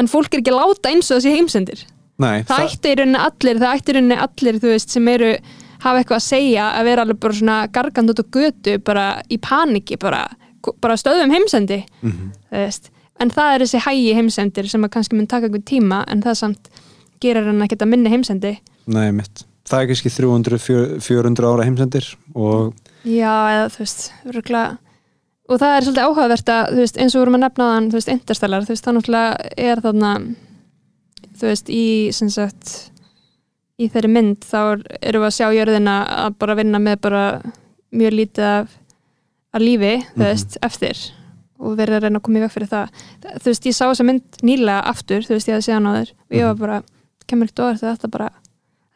En fólk er ekki að láta eins og þessi heimsendir. Nei, það ætti í rauninni allir, það ætti í rauninni allir þú veist, sem eru, hafa eitthvað að segja að vera alveg bara svona gargand út á götu bara í paniki, bara bara stöðum heimsendi, Mhm. þú veist. En það er þessi hægi heimsendir sem að kannski mun taka einhvern tíma en það samt gerir hann ekkert að minni heimsendi. Nei mitt það er kannski 300-400 ára heimsendir og já, eða þú veist, örgulega og það er svolítið áhugavert að, þú veist, eins og vorum að nefna þann, þú veist, interstellar, þú veist, það náttúrulega er þarna, þú veist, í, sem sagt í þeirri mynd, þá er- erum við að sjá jörðina að bara vinna með bara mjög lítið af, af lífi, þú Mhm. veist, eftir og verið að reyna að koma í veg fyrir það. Þú veist, ég sá þessa mynd nýlega aftur þú veist, ég hafði séð hann á þér og ég var bara, kemur ekkert að þetta bara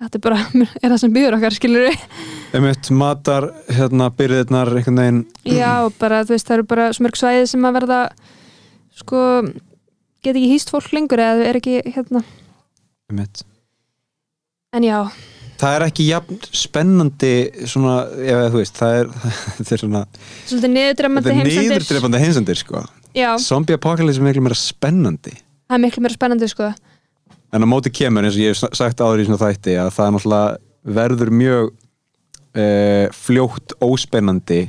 þetta er bara, [LAUGHS] er það sem býður okkar, skilur við einmitt matar hérna byrðirnar einhvern veginn. Já, bara, þú veist, það eru bara smörg svæði sem að verða sko, get ekki hýst fólk lengur eða er ekki, hérna, einmitt. En já. Það er ekki jafn spennandi svona, ef þú veist það er, [LAUGHS] þetta er svona, svolítið þetta niðurdrefandi er heimsendir. niðurdreifandi heimsendir sko. Já, zombie apocalypse er miklu meira spennandi. Það er miklu meira spennandi, sko en á móti kemur eins og ég hef sagt áður í svona þætti að það er náttúrulega verður mjög uh, fljótt óspennandi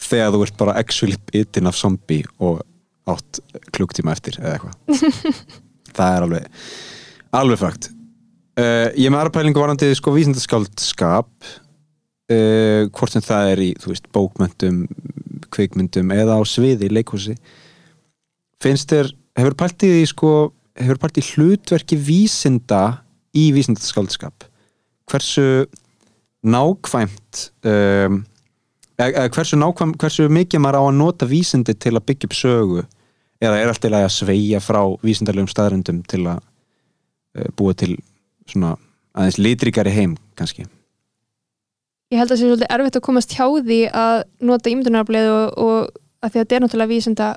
þegar þú ert bara actually bitin af zombie og átt klukktíma eftir eða eitthvað. [LAUGHS] Það er alveg alveg fakt uh, ég er með aðra pælingu varandi sko vísindaskáldskap uh, hvort sem það er í veist bókmyndum, kvikmyndum eða á sviði, í leikhúsi. Finnst þér, hefur pælt í því sko hefur pælt í hlutverki vísinda í vísindaskáldskap. Hversu nákvæmt um, eða, hversu nákvæmt hversu mikið maður á að nota vísindi til að byggja upp sögu? Eða er allt í lagi að sveigja frá vísindarlegum staðrendum til að uh, búa til svona aðeins litrikari heim kannski? Ég held að það sé svolítið erfitt að komast hjá því að nota ímyndunarafleið og, og að því að þetta er náttúrulega vísinda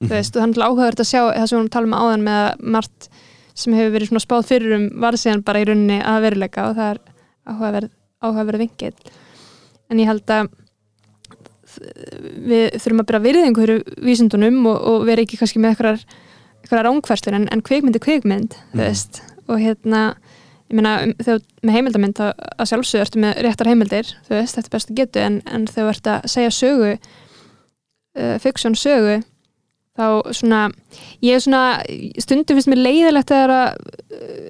skáldskapur, þú Mhm. veist, og náttúrulega áhugavert að sjá það sem við vorum að tala um áðan með að margt sem hefur verið svona spáð fyrir um var síðan bara í rauninni að veruleika og það er áhugaverð, áhugaverð vingill en ég held að við þurfum að byrja virðingu fyrir vísindunum og, og vera ekki kannski með eitthvað rángfærstur en, en kvikmynd er kvikmynd þú Mhm. veist, og hérna ég meina, um, þegar með heimildamind þá að sjálfsögur ertu með réttar heimildir þú veist, þetta er bestu getu, en, en þegar þú ert að segja sögu uh, fiksjón sögu þá svona, ég er svona stundum finnst mér leiðilegt að uh,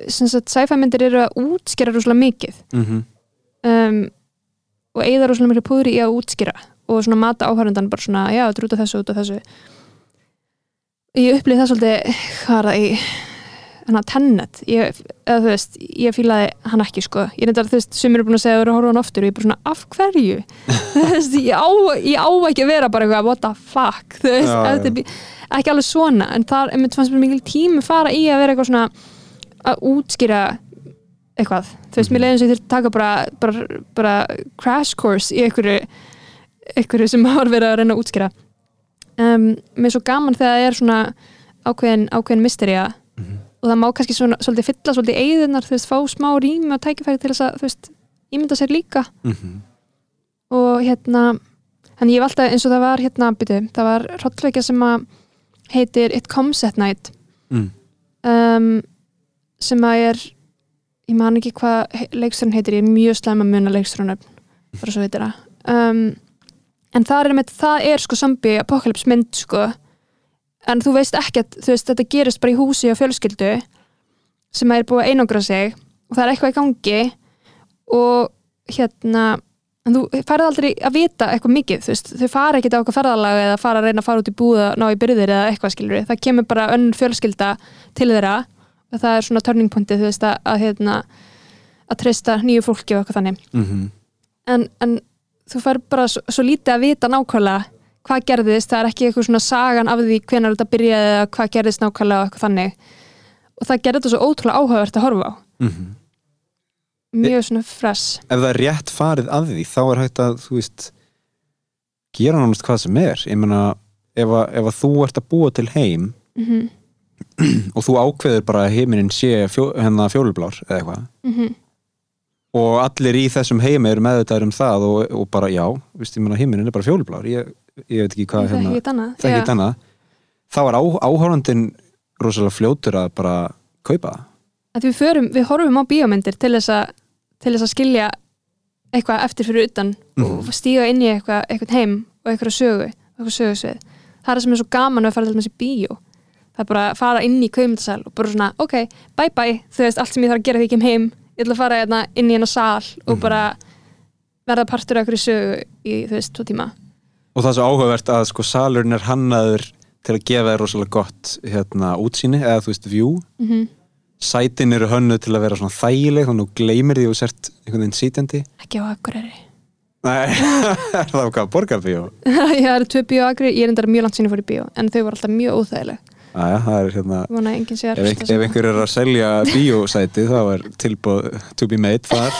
sem sagt, sci-fi myndir eru að útskýra rúslega mikið mm -hmm. um, og eigða rúslega miklu púðri í að útskýra og svona mata áhörundan bara svona, já, þetta er út af þessu, út af þessu ég upplýði það svolítið hvað er það í hana tennet, ég, eða þú veist ég fílaði hann ekki sko. Ég reyndar þú veist, sem eru búin að segja að vera að horfa hann oftur og ég er bara svona, af hverju? [LAUGHS] þú veist, ég á, ég á ekki að vera bara eitthvað, what the fuck? Þú veist, Já, ef já. ekki alveg svona en það er, fannst mér mikil tími fara í að vera eitthvað svona að útskýra eitthvað, þú veist, mér leiðin sem ég þurfti að taka bara, bara, bara crash course í einhverju einhverju sem har verið að reyna að útskýra. Um, mér er svo gaman þegar það er svona ákveðin, ákveðin mysteria og það má kannski svona, svolítið fylla svolítið eigðunar, þú veist, fá smá rými og tækifæri til þess að, þú veist, ímynda sér líka Mhm. og hérna þannig ég alltaf, eins og það var hérna byrju, það var hrottleikja sem að heitir It Comes at Night mm. um, sem að er ég man ekki hvað leikstjórn heitir ég er mjög slæm að muna leikstjórnöfn bara svo heitir það um, en það er, með, það er sko sambi apocalypse mynd sko en þú veist ekkert, þú veist þetta gerist bara í húsi og fjölskyldu sem er búið að einangra sig og það er eitthvað í gangi og hérna en þú færði aldrei að vita eitthvað mikið þú veist, þau fara ekkert á eitthvað ferðalag eða fara að reyna að fara út í búð að ná í byrðir eða eitthvað skilur það kemur bara önnur fjölskylda til þeirra og það er svona turning pointið þú veist að, að hérna að treysta nýju fólki og eitthvað þannig. Mm en, en þú fær bara svo, svo lítið að vita nákvæmlega hvað gerðist, það er ekki eitthvað svona sagan af því hvenar þetta byrjaði eða hvað gerðist nákvæmlega og eitthvað þannig. Og það gerði þetta svo ótrúlega áhugavert að horfa á. -hmm. mjög svona fresh. ef það er rétt farið að því þá er hægt að þú veist gera nánast hvað sem er. Ég meina ef að, ef að þú ert að búa til heim mm [CLEARS THROAT] og þú ákveður bara að heiminin sé fjó, hennar fjólublár eða eitthvað -hmm. og allir í þessum heimi eru meðvitaður um það og, og bara já, veist, ég meina heiminin er bara fjólublár. Ég, ég veit ekki hvað hérna, það ekki annað. Þá er áhórandin rosalega fljótur að bara kaupa það. Að við, förum, við horfum á bíómyndir til þess að, til þess að skilja eitthvað eftir fyrir utan og stíga inn í eitthvað, eitthvað heim og eitthvað sögu, eitthvað sögusvið. Það er það sem er svo gaman að fara til þessi bíó. Það er bara að fara inn í kveimundasal og bara svona, ok, bye bye þú veist, allt sem ég þarf að gera því ég kem heim ég ætla að fara hérna inn í hennar sal og Mhm. bara verða partur af einhverju sögu í, þú veist, tvo tíma og það er svo áhugavert að sko salurinn er hannaður til að gefa þér rosalega gott hérna útsýni eða þú veist view. Mm sætin eru hönnuð til að vera svona þægileg þannig að þú gleymir því og sért einhvern veginn sítjandi ekki á Akureyri. Nei, er [LAUGHS] það hvað, borgarbíó? [LAUGHS] ég er tvö bíó á Akureyri, ég er endara mjög langt sinni fór í bíó en þau voru alltaf mjög óþægileg Æja, það er hérna ef, hlusta ef einhver er að selja bíósæti þá er tilbúð to be made þar.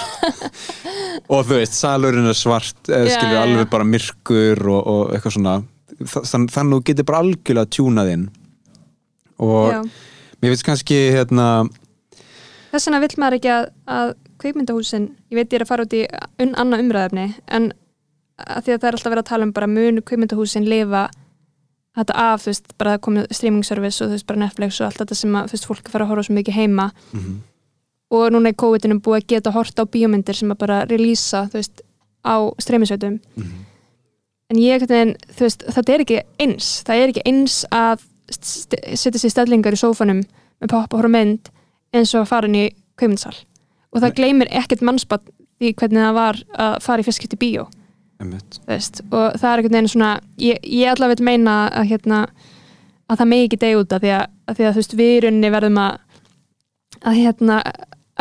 [LAUGHS] Og þú veist, salurinn er svart eða Já, skilur alveg bara myrkur og, og eitthvað svona. Þann, þannig að þú getur bara algjörlega tjúnað inn. Og Já. mér finnst kannski hérna þess vegna vill maður ekki að, að kveikmyndahúsin, ég veit ég er að fara út í un, annað umræðefni en að því að það er alltaf verið að tala um bara munu kveikmyndahúsin lifa þetta af, þú veist, bara það komið streaming service og þú veist, bara Netflix og allt þetta sem að þú veist, fólk er að fara að horfa svo mikið heima. Og núna í COVID-19 búið að geta hort á bíómyndir sem að bara releasa, þú veist, á streymisveitum en ég, einhvern veginn, þú veist, þetta er ekki eins. Það er ekki eins að setja sér stellingar í sófanum með poppa og horfa mynd eins og að fara inn í kveimundssal og það gleymir ekkert mannspatt því hvernig það var að fara í fyrstskipt í bíó veist, og það er einhvern veginn svona ég, ég allavega vil meina að hérna að það megi ekki degi út af því að, að því að þú veist, við í rauninni verðum að að hérna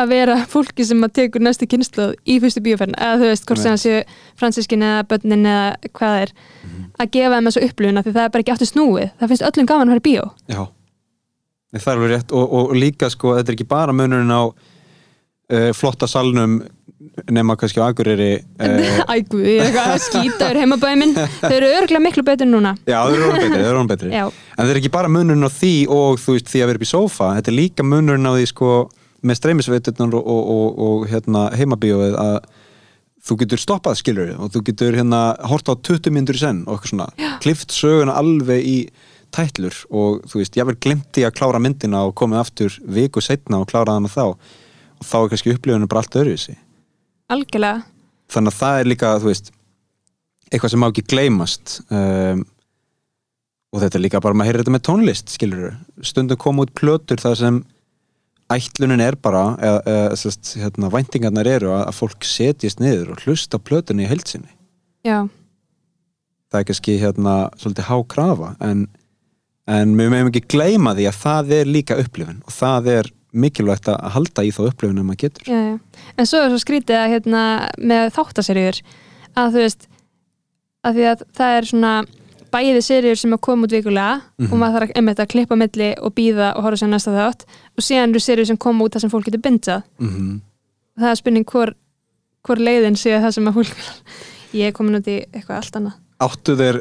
að vera fólki sem að tekur næstu kynsluð í fyrstu bíóferðin, eða þú veist, hvort sem það séu fransiskin eða börnin eða hvað er. Að gefa þeim þessu upplifuna því það er bara ekki aftur snúið, það finnst öllum gaman að fara í bíó. Já, það er alveg rétt. Og, og líka sko, þetta er ekki bara munurinn á uh, flotta salnum nema kannski á Akureyri [LAUGHS] uh, Ægu, ég er eitthvað að skýta yfir heimabæði minn. [LAUGHS] Þau eru örgulega miklu betur núna. Já, það eru orðin betri, það eru orðin betri. [LAUGHS] Já, En það er ekki bara munurinn á því og þú veist því að vera upp í sófa, þetta er líka munurinn á því sko með streymisveiturnar og, og, og, og hérna heimabíóið að þú getur stoppað skilur og þú getur hérna hort á 20 myndur í senn og eitthvað svona, Já. klift söguna alveg í tætlur og þú veist, ég verð glemt í að klára myndina og komið aftur viku setna og klára hana þá. Og þá er kannski upplifunum bara allt öðruvísi algjörlega. Þannig að það er líka, þú veist eitthvað sem má ekki gleymast um, og þetta er líka bara, maður heyrir þetta með tónlist skilur stundum koma út plötur þar sem ætlunin er bara eða, eða sest, hérna, væntingarnar eru að, fólk setjist niður og hlusta plötunni í heilsinni Já, það er kannski hérna svolítið há krafa en, en við meðum ekki gleyma því að það er líka upplifun og það er mikilvægt að halda í þá upplifun að maður getur já, já. En svo er svo skrítið að hérna, með þáttaserjur að þú veist að því að það er svona bæði serjur sem að koma út vikulega Mhm. og maður þarf einmitt, að klippa milli og býða og horfa sér næsta þátt og síðan eru serjur sem koma út þar sem fólk getur bindjað mm -hmm. það er spurning hvor, hvor leiðin sé það sem að fólk ég er komin út í eitthvað allt annað Áttu þeir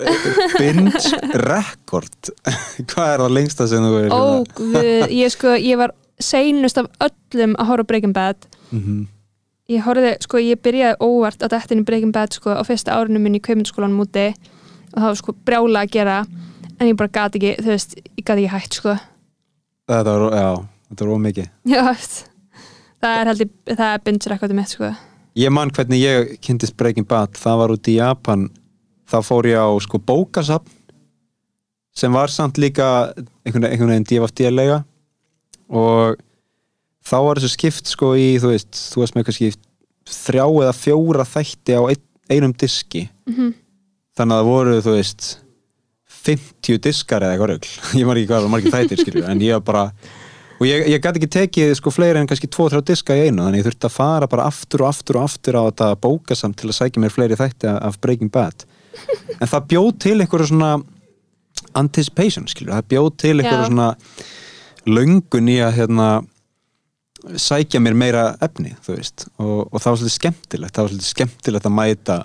binge rekord [LAUGHS] Hvað er það lengsta sem þú er Ó, guð, ég sko, ég var seinust af öllum að horfa Breaking Bad. Mm -hmm. ég horfði, sko, ég byrjaði óvart að þetta inn í Breaking Bad, sko, á fyrsta árinu minn í kveimundskólanum úti. Og það var sko brjála að gera, en ég bara gati ekki, þú veist, ég gati ekki hægt, sko. Þetta var, já, þetta var ómikið já, það er held ég, það er binge rekordum mitt, sko. Ég man hvernig ég kynntist Breaking Bad. Það var út í Japan. Þá fór ég á sko bókasafn sem var samt líka einhvern veginn DFD-lega og þá var þessu skipt sko í, þú veist, þú veist með kannski þrjá eða fjóra þætti á ein, einum diski. Mm þannig að það voru, þú veist 50 diskar eða eitthvað rögl [LAUGHS] ég mar ekki hvað það var margir þættir, skilju en ég var bara, og ég, ég gæti ekki tekið sko fleiri en kannski 2-3 diska í einu þannig ég þurfti að fara bara aftur og aftur og aftur á þetta bókasamt til að sækja mér fleiri þætti af Breaking Bad. En það bjóð til einhverju svona anticipation, skilju, það bjóð til einhverju svona löngun í að hérna sækja mér meira efni, og, og það var svolítið skemmtilegt. Það var svolítið skemmtilegt að mæta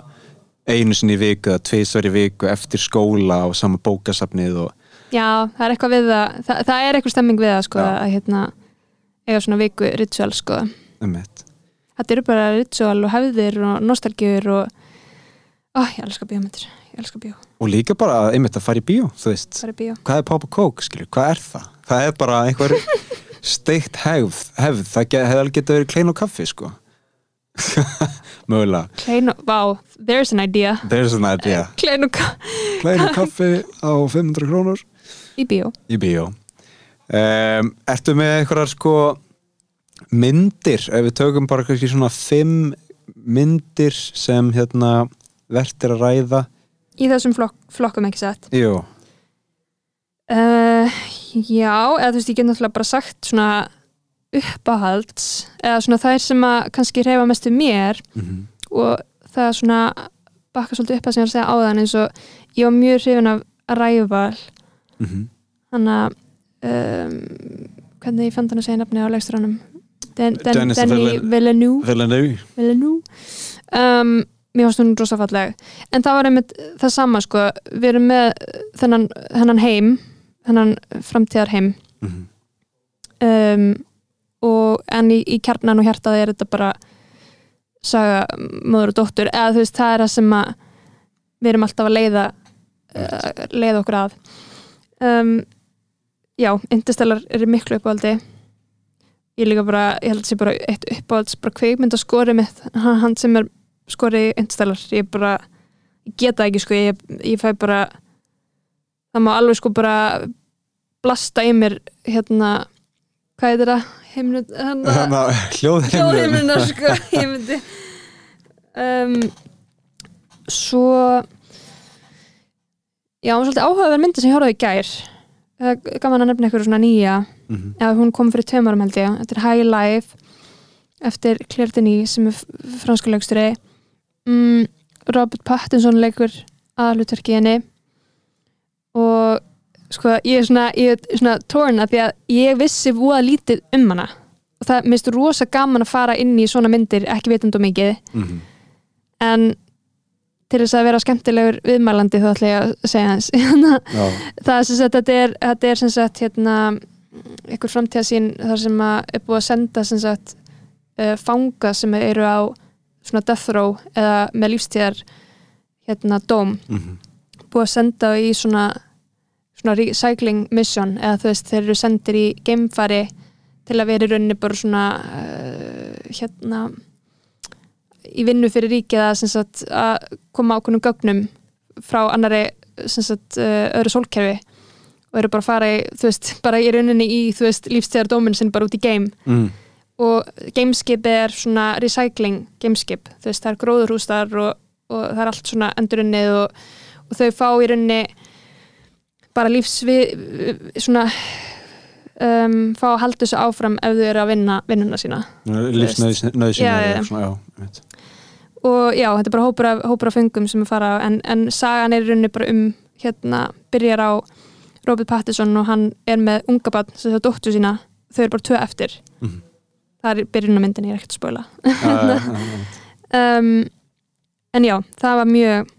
einu sinni í viku eða tveisvar í viku eftir skóla og sama bókasafnið og já, það er eitthvað við það. Það, það er eitthvað stemming við það, sko Já. að hérna, eiga svona viku ritual, sko. Þetta eru bara ritual og hefðir og nostalgjur og ó, ég elska bíómyndir, ég elska bíó. Og líka bara einmitt að fara í bíó, þú veist. Fara í bíó. Hvað er pop og kók, skilju, hvað er það? Það er bara einhver [LAUGHS] steikt hefð, hefð. það hefði getað verið klein og kaffi, sko. [LAUGHS] Mögulega, Klein og, wow, there's an idea. There's an idea. [LAUGHS] Klein og ka- klein og kaffi á 500 krónur. Í bíó. Í bíó. Um, Ertu með einhverjar sko myndir, ef við tökum bara kannski svona fimm myndir sem hérna vert er að ræða. Í þessum flokk, flokkum ekki sett Jú, uh, já, eða þú veist ég get náttúrulega bara sagt svona uppáhalds eða svona þær sem að kannski reyfa mest við mér. Mm og það er svona bakka svolítið upp að sem ég var að segja áðan eins og ég var mjög hrifin af Arrival. -hmm. þannig að um, hvernig ég fann hann að segja nafni á leikstranum Den, den, Villen- Villeneuve. Villeneuve. Um, mér varst hún rosa falleg. En það var einmitt það sama sko. Við erum með þennan, þennan heim þennan framtíðar heim mm um, og en í, í kjarnan og hjartaði er þetta bara saga móður og dóttur eða þú veist það er það sem að við erum alltaf að leiða uh, leiða okkur að. Um, já, Interstellar er miklu uppáhaldi. Ég líka bara, ég held að sé bara eitt uppáhalds bara kveikmynd að skori mitt hann, sem er skori Interstellar. Ég bara, geta ekki sko ég, ég fæ bara það má alveg sko bara blasta í mér hérna hvað heitir það? Heimnu, hérna, Þannig að hljóðheimur hljóðheimlunar sko [LAUGHS] ég myndi. Um, svo já, hún er svolítið áhugaverð myndi sem ég horfði í gær. Er gaman að nefna eitthvað svona nýja. Mhm. eða hún kom fyrir tveim árum held ég. Þetta er High Life eftir Claire Denis sem er franska leiksturi mm, Robert Pattinson leikur aðalutverki í henni og sko ég er svona, ég er svona torn að því að ég vissi voða lítið um hana. Og það minnst rosa gaman að fara inn í svona myndir ekki vitandi um mikið. Mhm. en til þess að vera skemmtilegur viðmælandi þá ætla ég að segja hans [LAUGHS] Já, það er sem sagt, þetta er, þetta er sem sagt hérna, einhver framtíðasín þar sem að er búið að senda sem sagt uh, fanga sem eru á svona death row eða með lífstíðar hérna dóm. Mhm. Búið að senda í svona svona recycling mission eða þú veist þeir eru sendir í geimfari til að vera í rauninni bara svona uh, hérna í vinnu fyrir ríkið að, sem sagt, að koma ákveðnum gögnum frá annari sem sagt, uh, öðru sólkerfi og eru bara að fara í, veist, [LAUGHS] bara í rauninni í, þú veist, lífstíðardómin sinn bara út í geim mm. og gameskip er svona recycling gameskip, það er gróðurhústar og, og það er allt svona endurunnið og, og þau fá í rauninni bara lífsvið svona um, fá að halda þessu áfram ef þau eru að vinna vinnuna sína já. Já, einmitt. og já, þetta er bara hópur af, hópur af fengum sem er fara á, en, en sagan er í rauninni bara um hérna, byrjar á Robert Pattinson og hann er með unga barn sem það dóttu sína, þau eru bara tvö eftir Mhm. það er byrjun á myndinni, ég er ekkert að já, já. [LAUGHS] um, en já, það var mjög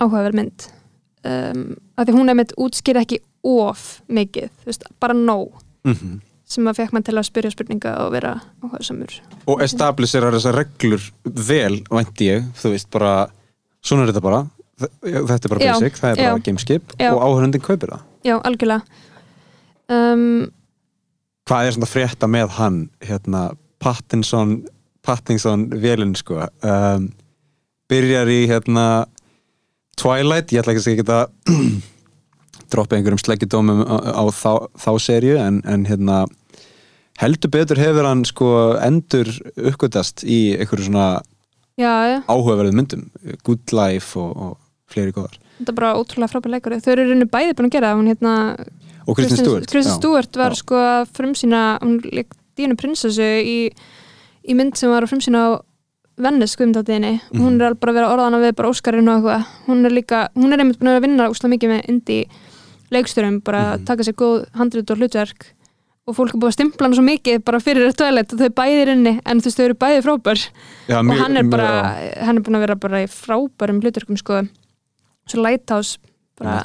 áhugaverð mynd um, að því hún er með útskýr ekki of mikið, veist, bara nóg Mhm. sem að fekk mann til að spyrja spurninga og vera áhugaðsamur Og establisherar þessar reglur vel, vænti ég, þú veist bara svona er þetta bara þetta er bara Já, basic, það er bara já. gameskip Já. og áhörundin kaupir það já, algjörlega um, Hvað er svona frétta með hann hérna, Pattinson Pattinson velin sko um, byrjar í hérna Twilight, ég ætla ekki að segja [CLEARS THROAT] geta droppa einhverjum sleggjudómum á, á þá, þá serju en, en hérna heldur betur hefur hann sko endur uppgötast í einhverju svona já, já, áhugaverðum myndum Good Life og, og fleiri góðar þetta er bara ótrúlega frábær leikur þau eru í rauninni bæði búin að gera hún hérna og Kristinn Stewart Kristinn já. Stewart var Já. sko að frumsýna hún leik Dínu prinsessu í, í mynd sem var að frumsýna á Venice guðmyndatíðinni Mhm. hún er alveg bara að vera orðana við bara Óskarinn og eitthvað hún er líka, hún er einmitt búin að vinna úslega mikið með indie leikstjórum bara að Mhm. taka sér góð handrit og hlutverk og fólk er búið að stimpla hann svo mikið bara fyrir Twilight og þau bæðir inni en þú veist þau eru bæði frábær og mjög- hann er mjög- bara, já. hann er búin að vera bara í frábærum hlutverkum sko svo Lighthouse bara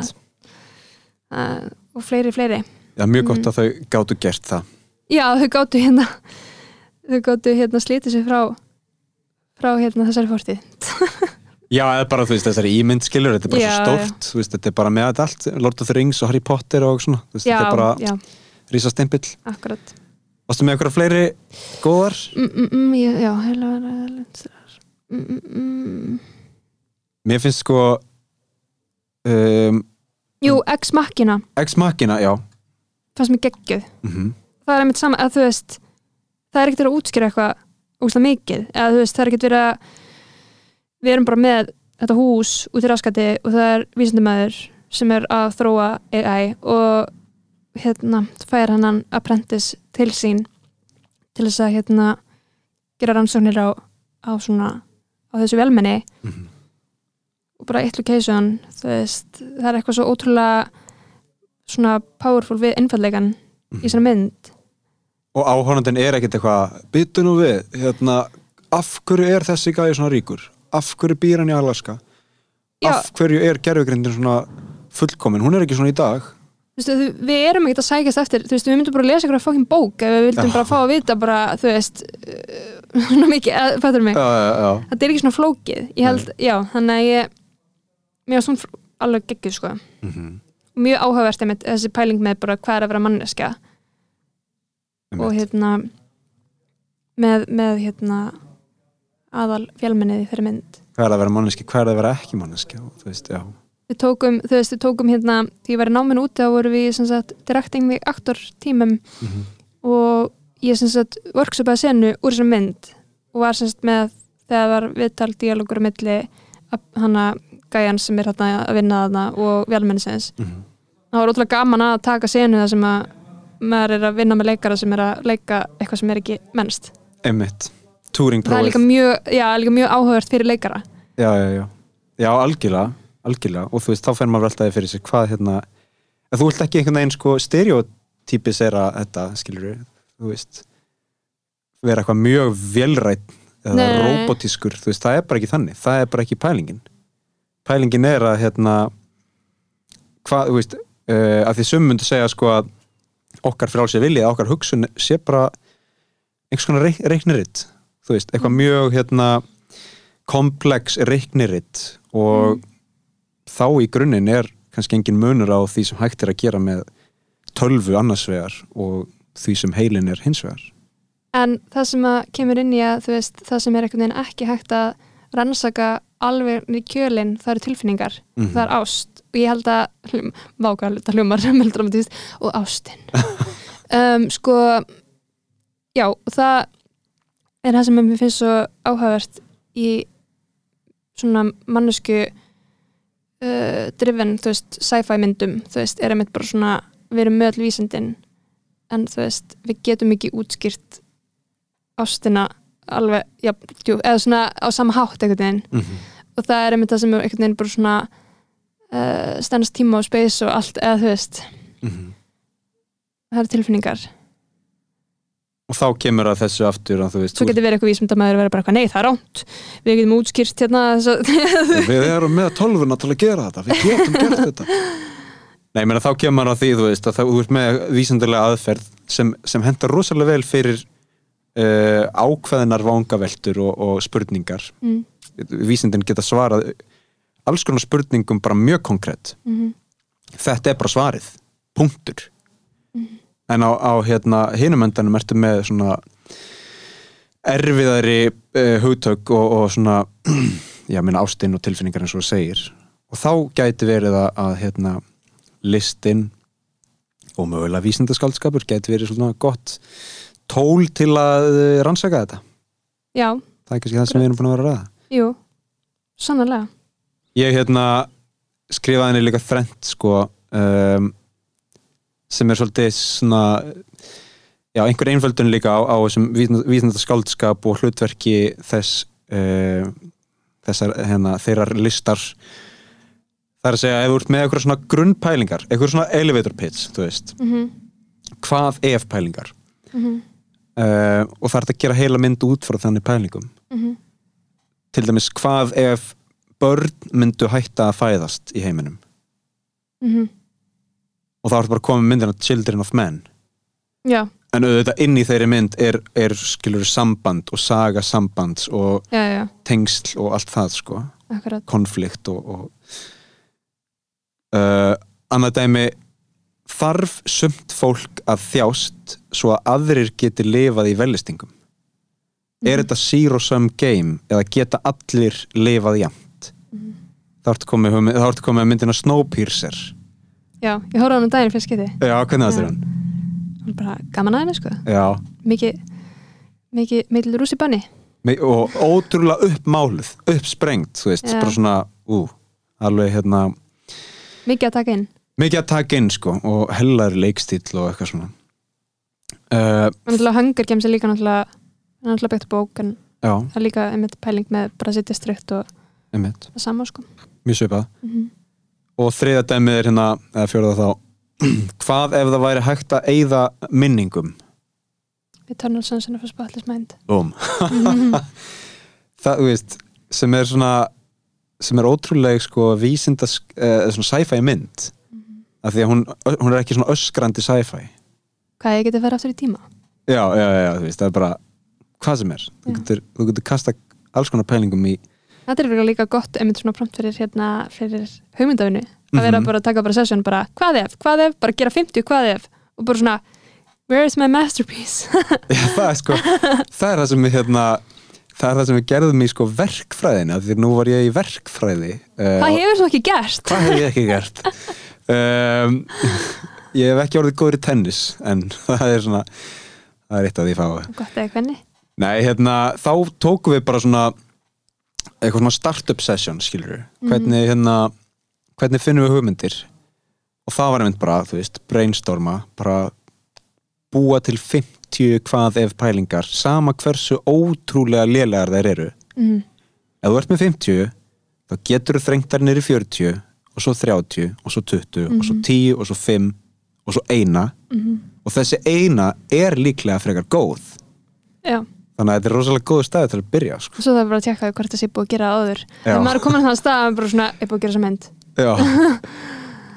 uh, og fleiri fleiri Já, mjög gott Mhm. að þau gátu gert það já þau gáttu hérna þau gáttu hérna slítið sér frá frá hérna þessari fórtið Já, eða bara, þú veist, þessari ímynd skilur þetta er bara Já, svo stórt, þú veist, þetta er bara með þetta allt Lord of the Rings og Harry Potter og svona þú veist, já, þetta er bara já, rísa stempill akkurat. Varstu með eitthvað fleiri góðar? mm, mm, mm, já, heila mm, mm, mm. Mér finnst sko um, jú, Ex Machina, já. Fannst mér geggjuð. Mm það er einmitt sama, að þú veist það er ekkert að útskýra eitthvað úslega mikið, eða þú veist, það er ekkert verið að við erum bara með þetta hús út í raskati og það er vísindumæður sem er að þróa AI og hérna fær hann apprentice til sín til þess að hérna gera rannsóknir á, á svona á þessu velmenni. Mhm. og bara eitt location veist, það er eitthvað svo ótrúlega svona powerful við innfallegan í svona mynd og áhörnandinn er ekkert eitthvað byttu nú við, hérna af hverju er þessi gæði svona ríkur? Af hverju býr hann í Alaska? Já. af hverju er gerfugrindin svona fullkomin, hún er ekki svona í dag. Þú veist, við erum ekkert að sækjast eftir þú veist, við myndum bara að lesa eitthvað fokkin bók ef við vildum Já. bara fá að vita bara, þú veist uh, [LAUGHS] svona mikið, uh, fattur mig? Já, já, já. þetta er ekki svona flókið, ég held, já þannig að ég, mér var svona alveg geggjuð, sko, Mm mjög áhugavert þessi pæling með bara hvað er að vera manneska og hérna með, með hérna aðal fjálmennið í þeirri mynd. Hvað er að vera manneski, hvað er að vera ekki manneski þú veist, já. Við tókum, þú veist, við tókum hérna því ég var í náminn úti, þá vorum við sem sagt, directing the actor tímum Mhm. og ég sem sagt workshopaði senu úr þessar mynd og var sem sagt með þegar var viðtal dialogur að- hana gæjan sem er hérna að vinna þarna og velmennisins Mhm. það var ótrúlega gaman að taka senu þar sem að maður er að vinna með leikara sem er að leika eitthvað sem er ekki mennst. Einmitt, touring það er líka mjög, já, líka mjög áhugavert fyrir leikara. Já, já, já, já, algjörlega algjörlega, og þú veist, þá fer maður veltaði fyrir sig hvað hérna, þú vilt ekki einhvern veginn sko stereotypisera þetta, skilur þú veist vera eitthvað mjög velrætt eða Nei. robotískur, þú veist, það er bara ekki þannig. Það er bara ekki pælingin. Pælingin er að hérna hvað, þú veist, uh, að því sum myndi segja sko að okkar frálsið vilja, okkar hugsun sé bara einhvers konar reik, reikniritt þú veist, eitthvað mjög hérna komplex reikniritt og þá í grunninn er kannski engin munur á því sem hægt er að gera með tölvu annars vegar og því sem heilin er hins vegar. En það sem að kemur inn í að þú veist, það sem er einhvern veginn ekki hægt að rannsaka alveg í kjölinn, það eru tilfinningar, Mhm. það er ást og ég held að, váka, þetta hljómar [LAUGHS] melodramatist, og ástin [LAUGHS] um, sko já, það er það sem mér finnst svo áhugavert í svona mannesku uh, driven, þú veist, sci-fi myndum þú veist, er einmitt bara svona við erum vísindin en þú veist, við getum ekki útskýrt ástina alveg, já, djú, eða svona á sama hátt veginn mm -hmm. og það er einmitt það sem er veginn bara svona uh, stennast tíma og space og allt, eða þú veist. Það eru tilfinningar. Og þá kemur að þessu aftur að þú veist, svo getur verið eitthvað vísmyndamæður að vera bara eitthvað, nei það er ránt við getum útskýrt hérna að [LAUGHS] við erum með tölvuna til að gera þetta. Við getum gert þetta. Nei, ég meina þá kemur að því, þú veist, að þú ert með vísindarlega aðferð sem, sem hendar rosalega vel fyrir uh, ákveðinar vangaveltur og, og spurningar. mm, Vísindin geta svarað alls konar spurningum bara mjög konkrétt. mm, Þetta er bara svarið. Punktur. En á, á hérna, hinumöndanum ertu með svona erfiðari uh, hugtök og, og svona, [CLEARS THROAT] já, minna ástinn og tilfinningar eins og þú segir. Og þá gæti verið að, að hérna, listin og mögulega vísindaskaldskapur gæti verið svona gott tól til að rannsaka þetta. já, Það er kannski það sem við erum búin að vera að ræða. jú sannlega Ég hérna skrifaði henni líka þrent sko um, sem er svolítið svona já, einhver einföldun líka á, á þessum vísindaskaldskap og hlutverki þess uh, þessar, hérna, þeirrar listar. Það er að segja, ef þú ert með eitthvað svona grunnpælingar, eitthvað svona elevator pitch, þú veist, mm hvað ef pælingar? -hmm. uh, og það er að gera heila mynd út frá þannig pælingum. Mm til dæmis, hvað ef börn myndu hætta að fæðast í heiminum. -hmm. og þá ertu bara að koma með myndina Children of Men. Já, en auðvitað inn í þeirri mynd er, er skilur samband og saga sambands og já, já, tengsl og allt það sko. Akkurat. Konflikt og, og uh, annað dæmi þarf sumt fólk að þjást svo að aðrir geti lifað í velistingum er þetta zero sum game eða geta allir lifað jafnt? Mhm. Þá ertu komið, komið að myndina Snowpiercer. Já, ég horfði á hann um daginn fyrst skiti já, hvernig það er hann? bara gaman aðeins sko. Já. Mikið, mikið, mikið rúsi banni og ótrúlega uppmáluð uppsprengt, þú veist, Já. bara svona ú, alveg hérna mikið að taka inn. Mikið að taka inn sko og hellari leikstíl og eitthvað svona. Uh, og náttúrulega Hunger Games er líka náttúrulega er náttúrulega byggt bók en já, það er líka einmitt pæling með Brazil District og einmitt, það sama sko mjög svipað mm -hmm. og þriða dæmið er hérna, eða fjórða þá. [CLEARS THROAT] Hvað ef það væri hægt að eyða minningum? Eternal Sunshine of a Spotless Mind. Um. Mhm. [LAUGHS] það, þú veist, sem er svona sem er ótrúleg sko vísinda, uh, svona sci-fi mynd. Af því að hún, hún er ekki svona öskrandi sci-fi. Hvað ég geti verið aftur í tíma? Já, já, já, þú veist, það er bara hvað sem er, þú getur, þú getur kasta alls konar pælingum í þetta er örugglega líka gott einmitt svona prompt fyrir hérna fyrir hugmyndafinu að vera Mhm. bara að taka bara session bara hvað ef, hvað ef, bara gera 50 hvað ef? Og bara svona where is my masterpiece? [LAUGHS] Já, það er sko, það er það sem við hérna, það er það sem við gerðum í sko verkfræðina, því nú var ég í verkfræði uh, það hefur svo ekki gert? Hvað hef ég ekki gert? Um, ég hef ekki orðið góður í tennis en [LAUGHS] það er svona það er eitt af því fáið gott eða hvernig? Nei, hérna, þá tókum við bara svona eitthvað svona startup session, skilur hvernig, hérna, hvernig finnum við hugmyndir? Og það var einmitt bara, þú veist, brainstorma bara búa til 50 hvað ef pælingar sama hversu ótrúlega lélegar þær eru. Mm. ef þú ert með 50 þá getur þú þrengt þær í 40 og svo 30 og svo 20 og svo 10 og svo 5 og svo eina. Mhm. og þessi eina er líklega frekar góð. Já, þannig að þetta er rosalega góð staði til að byrja sko. svo það er bara að tjekka hvort það sé búið að gera áður. Þegar maður er komin að það stað að bara svona er búið að gera mynd. Já. [LAUGHS]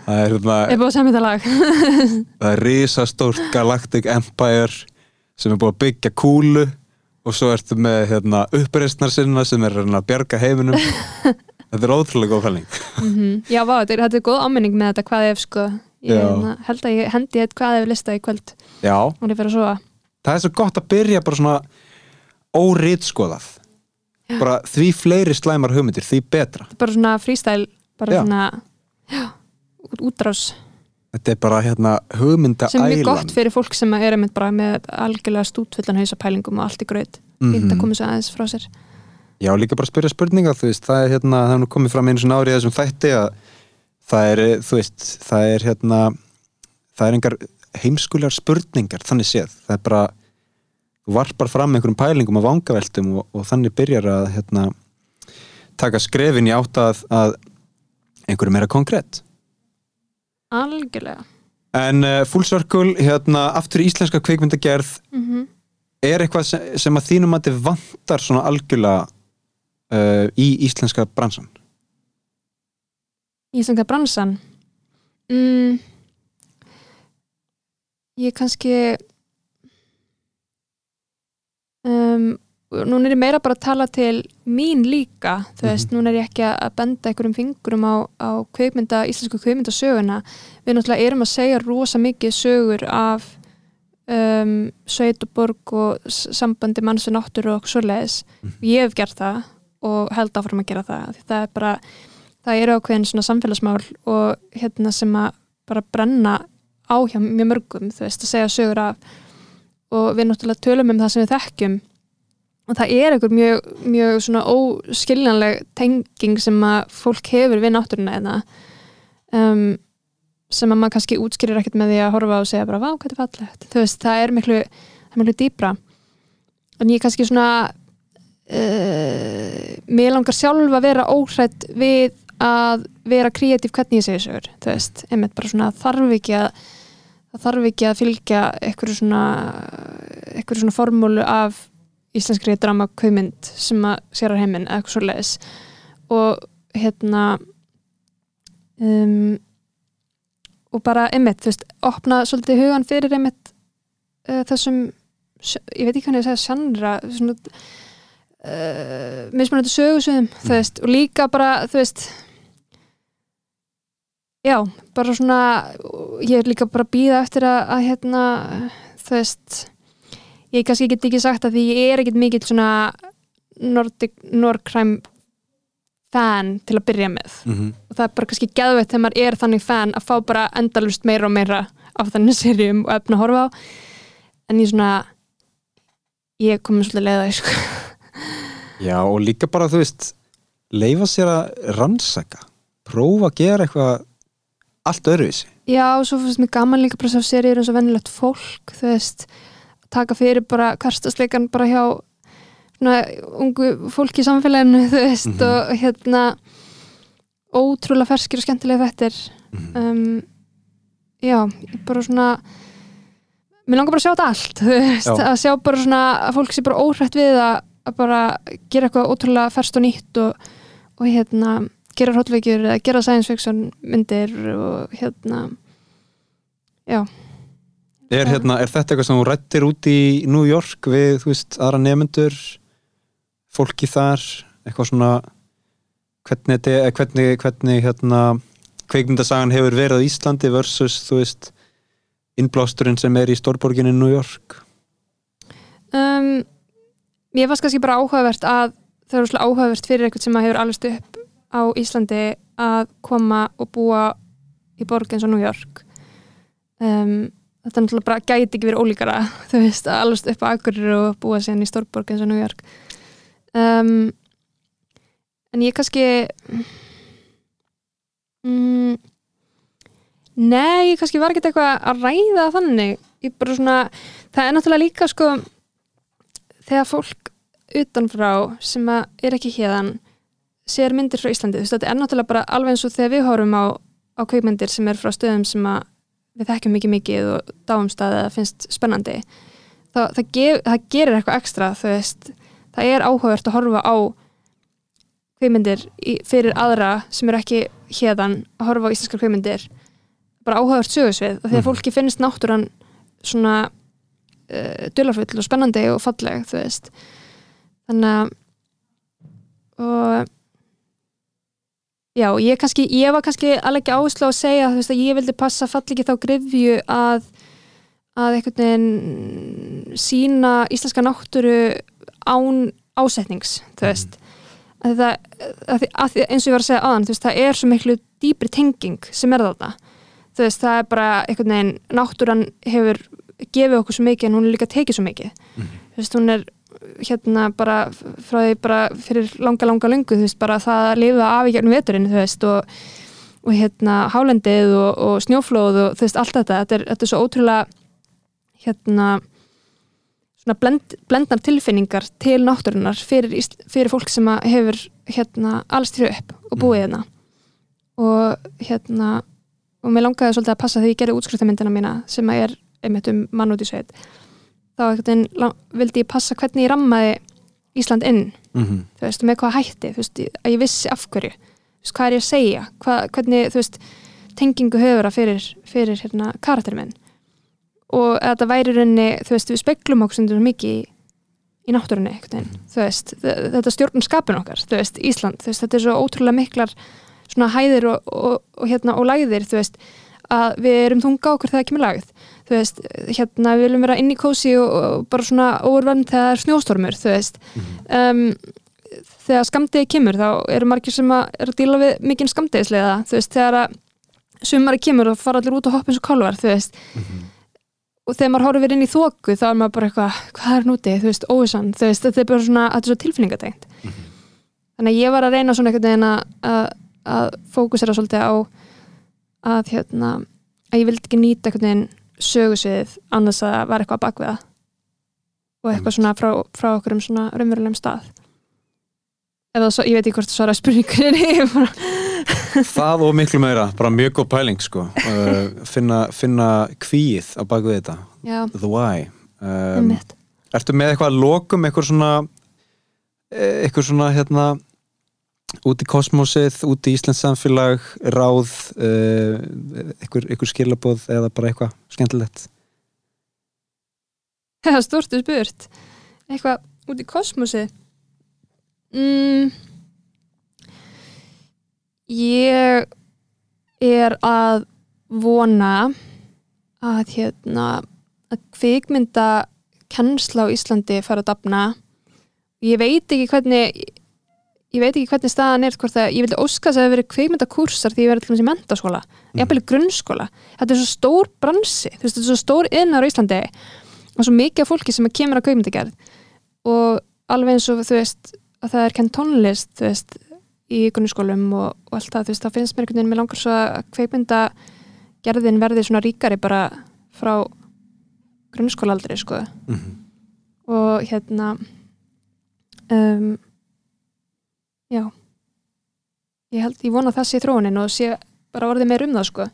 Það er, hérna, er búið að þetta lag. [LAUGHS] Það er risastórt Galactic Empire sem er búið að byggja kúlu og svo ertu með hérna, uppreistnar sinna sem er hérna, að bjarga heiminum. [LAUGHS] Þetta er ótrúlega góð fælning Mhm. já, vá, þetta er, þetta er góð áminning með þetta hvað ef sko. Ég hérna, held að ég hendi eitt hvað ef lista í kvöld Já, og ég fyrir að sofa það svo gott að byrja bara því fleiri slæmar hugmyndir því betra. Bara svona freestyle bara Já. svona já, út- útrás. Þetta er bara hérna hugmynda sem er mjög gott fyrir fólk sem er einmitt bara með algjörlega stútfullan hausapælingum og allt í gröð Mhm. fínt að koma svo aðeins frá sér. Já, líka bara spyrja spurninga, þú veist, það er hérna, það er nú komið fram einu svona árið þessum þætti að það er, þú veist, það er hérna, það er engar heimskulegar spurningar, þannig séð, það er bara, varpar fram einhverjum pælingum og vangaveltum og, og þannig byrjar að, hérna, taka skrefin í átt að, að einhverju meira konkrétt. algjörlega En uh, Full Circle, hérna, aftur í íslenska kveikmyndagerð, mm er eitthvað sem, sem að þínum að þið vantar svona algjörlega uh, í íslenska bransan? Íslenska bransan mm, ég kannski um, núna er ég meira bara að tala til mín líka þú veist, núna er ég ekki að benda einhverjum fingurum á, á kveikmynda, íslensku kveikmyndasöguna við náttúrulega erum að segja rosa mikið sögur af um, sveit og borg og sambandi manns og náttúru og svoleiðis. Ég hef gert það og held áfram að gera það því það er bara það eru ákveðin svona samfélagsmál og hérna sem að bara brenna á hjá mjög mörgum þú veist, að segja sögur af og við náttúrulega tölum um það sem við þekkjum. Og það er einhver mjög, mjög svona óskiljanleg tenging sem að fólk hefur við náttúruna eða um, sem að maður kannski útskýrir ekkert með því að horfa og segja bara, vá, hvað er fallegt? Þú veist, það er miklu, það er miklu dýpra. En ég kannski svona uh, mér langar sjálf að vera óhrætt við að vera kreatív hvernig ég segja sögur þú veist, einmitt bara svona þarf ekki að það þarf ekki að fylgja eitthvað svona svona formúlu af íslenskri drama kaumynd sem að sérar heiminn eða eitthvað svo leiðis og hérna um, og bara einmitt, þú veist, opna svolítið hugan fyrir einmitt uh, þessum, ég veit ekki hvernig ég segja sjannra, svona uh, mismunandi sögusöðum þú veist, og líka bara, þú veist já, bara svona ég er líka bara að býða eftir að, að hérna, þú veist ég kannski get ekki sagt að því ég er ekkit mikill svona Nordic, Norcrime fan til að byrja með Mm -hmm. og það er bara kannski geðveitt þegar maður er þannig fan að fá bara endalust meira og meira af þannig serjum og efna að horfa á en ég svona ég komið svolítið leiða sko. Já, og líka bara, þú veist leifa sér að rannsaka prófa að gera eitthvað allt öðruvísi já, og svo finnst mér gaman líka bara sjá serjur eins og vennilegt fólk þú veist, taka fyrir bara hverstasleikan bara hjá svona, ungu fólki í samfélaginu [LAUGHS] þú veist, Mhm. og hérna ótrúlega ferskir og skemmtilega þettir Mhm. um, já, bara svona mér langar bara að sjá þetta allt [LAUGHS] þú veist, Já. að sjá bara svona að fólk sé bara óhrætt við að, að bara gera eitthvað ótrúlega ferskt og nýtt og, og hérna gera hróttveikjur eða gera science fiction myndir og hérna já, er, hérna, er þetta eitthvað sem þú rættir út í New York við, þú veist, aðra nefnendur fólki þar eitthvað svona hvernig, er- hvernig, hvernig hérna, kveikmyndasagan hefur verið á Íslandi versus, þú veist innblásturinn sem er í stórborginni New York? Um, mér fannst kannski bara áhugavert að það er svolítið áhugavert fyrir eitthvað sem að hefur alveg upp á Íslandi að koma og búa í borg eins og New York. Um, þetta er náttúrulega bara gæti ekki verið ólíkara [LAUGHS] þú veist að alveg upp á Akureyri og búa síðan í stórborg eins og New York. Um, en ég kannski mm, nei, ég kannski var ekki eitthvað að ræða þannig. Ég bara svona, það er náttúrulega líka sko þegar fólk utanfrá sem er ekki hérðan sér myndir frá Íslandi, þú veist, þetta er náttúrulega bara alveg eins og þegar við horfum á, á kveikmyndir sem er frá stöðum sem að við þekkjum mikið mikið og dáumstað eða finnst spennandi þá, það, gef, það gerir eitthvað ekstra þú veist, það er áhugavert að horfa á kveikmyndir í, fyrir aðra sem eru ekki hérðan að horfa á íslenskar kveikmyndir bara áhugavert sögursvið og að Mhm. fólki finnst náttúran svona uh, dularfull og spennandi og falleg þú veist. Þannig að og já, ég kannski ég var kannski alveg ekki áherslu á að segja veist að ég vildi passa fall ekki þá grifju að að einhvern veginn sína íslenska náttúru án ásetnings þú veist. Að það, að því, að því, eins og ég var að segja aðan þú veist, það er svo miklu dýpri tenging sem er þarna. Þú veist, það er bara einhvern veginn, náttúran hefur gefið okkur svo mikið en hún er líka tekið svo mikið. Þú veist, hún er hérna bara frá því bara fyrir langa, langa lungu, þú veist, bara það að lifa af í gegnum veturinn, þú veist, og, og hérna hálendið og, og snjóflóð og þú veist, allt þetta, þetta er, þetta er svo ótrúlega hérna svona blend, blendnar tilfinningar til náttúrunar fyrir, fyrir fólk sem að hefur hérna alls til upp og búið hérna. Og hérna og mér langaði svolítið að passa því ég gerði útskriftamyndina mína sem að er einmitt um mann út í sveit þá veginn vildi ég passa hvernig ég rammaði Ísland inn. Mm -hmm. þú veist, með hvað hætti, þú veist, að ég vissi af hverju, þú veist, hvað er ég að segja? Hvað, hvernig, þú veist, tengingu höfur að fyrir, fyrir hérna karakterin minn. Og að þetta væri rauninni, þú veist, við speglum okkur stundum mikið í, í náttúrunni, einhvern veginn, þú veist, þetta stjórnum skapin okkar, þú veist, Ísland, þú veist, þetta er svo ótrúlega miklar svona hæðir og, og, og hérna, og læðir, þú veist, að við erum þunga okkur þegar kemur lagð, þú veist, hérna, við viljum vera inn í kósi og, og bara svona óurvann þegar það er snjóstormur, þú veist, um, þegar skamdegi kemur þá eru margir sem að er að díla við mikinn skamdegislega þú veist, þegar að sumari kemur og fara allir út og hoppa eins og kálvar þú veist. Og þegar maður horfir inn í þóku þá er maður bara eitthvað, hvað er núti, þú veist, óvissan þú veist, þetta er bara svona, þetta er svo tilfinningatengt. Þannig að ég var að reyna svona einhvern veginn að, að, að fókusera svolítið á að hérna, að ég vildi ekki nýta einhvern veginn sögusvið annars að var eitthvað bakveða og eitthvað svona frá, frá okkur um svona raunverulegum stað. Það svo, ég veit ekki hvort það svara spurningunni [LAUGHS] það og miklu meira, bara mjög góð pæling sko. uh, finna, finna kvíð á baku þetta, já, the why. Um, Ertu með eitthvað að lokum, eitthvað svona eh, eitthvað svona hérna út í kosmosið, út í Íslands samfélag ráð uh, eitthvað, eitthvað skilaboð eða bara eitthvað skemmtilegt? Það er stórtu spurt eitthvað út í kosmosi mm, ég er að vona að hérna að kvikmynda kennsla á Íslandi fara að dafna. Ég veit ekki hvernig ég veit ekki hvernig staðan er hvort að ég vildi óska þess að það hefur verið kveikmyndakursar því ég verið til dæmis í mentaskóla, jafnvel í grunnskóla. Þetta er svo stór bransi þú veist, þetta er svo stór innar á Íslandi og svo mikið af fólki sem kemur að kveikmyndagerð og alveg eins og þú veist að það er kenn tónlist þú veist, í grunnskólum og, og allt það, þú veist, það finnst mér einhvern veginn með langar svo að kveikmyndagerðin verði svona ríkari bara frá grunnskólaaldri sko. Mhm. og hérna um, já. Ég held, ég vona að það sé þróunin og sé bara orðið meir um það sko.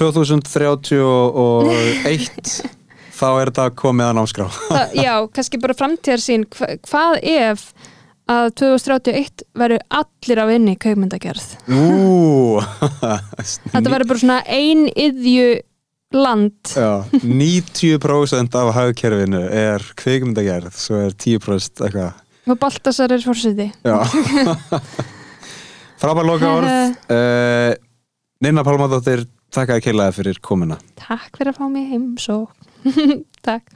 2031 [LAUGHS] þá er þetta komið að námskrá. Það, já, kannski bara framtíðar sín hva, hvað ef að 2031 verður allir á inni kaupmyndagerð Ú [LAUGHS] þetta verður bara svona ein yðju land. Já, 90% af hagkerfinu er kvikmyndagerð svo er 10% eitthvað og Baltasar er fórseti Já. [LAUGHS] Frábær loka orð uh, Nina Pálmadóttir þakkaði keilaði fyrir komuna. Takk fyrir að fá mig heim svo [LAUGHS] takk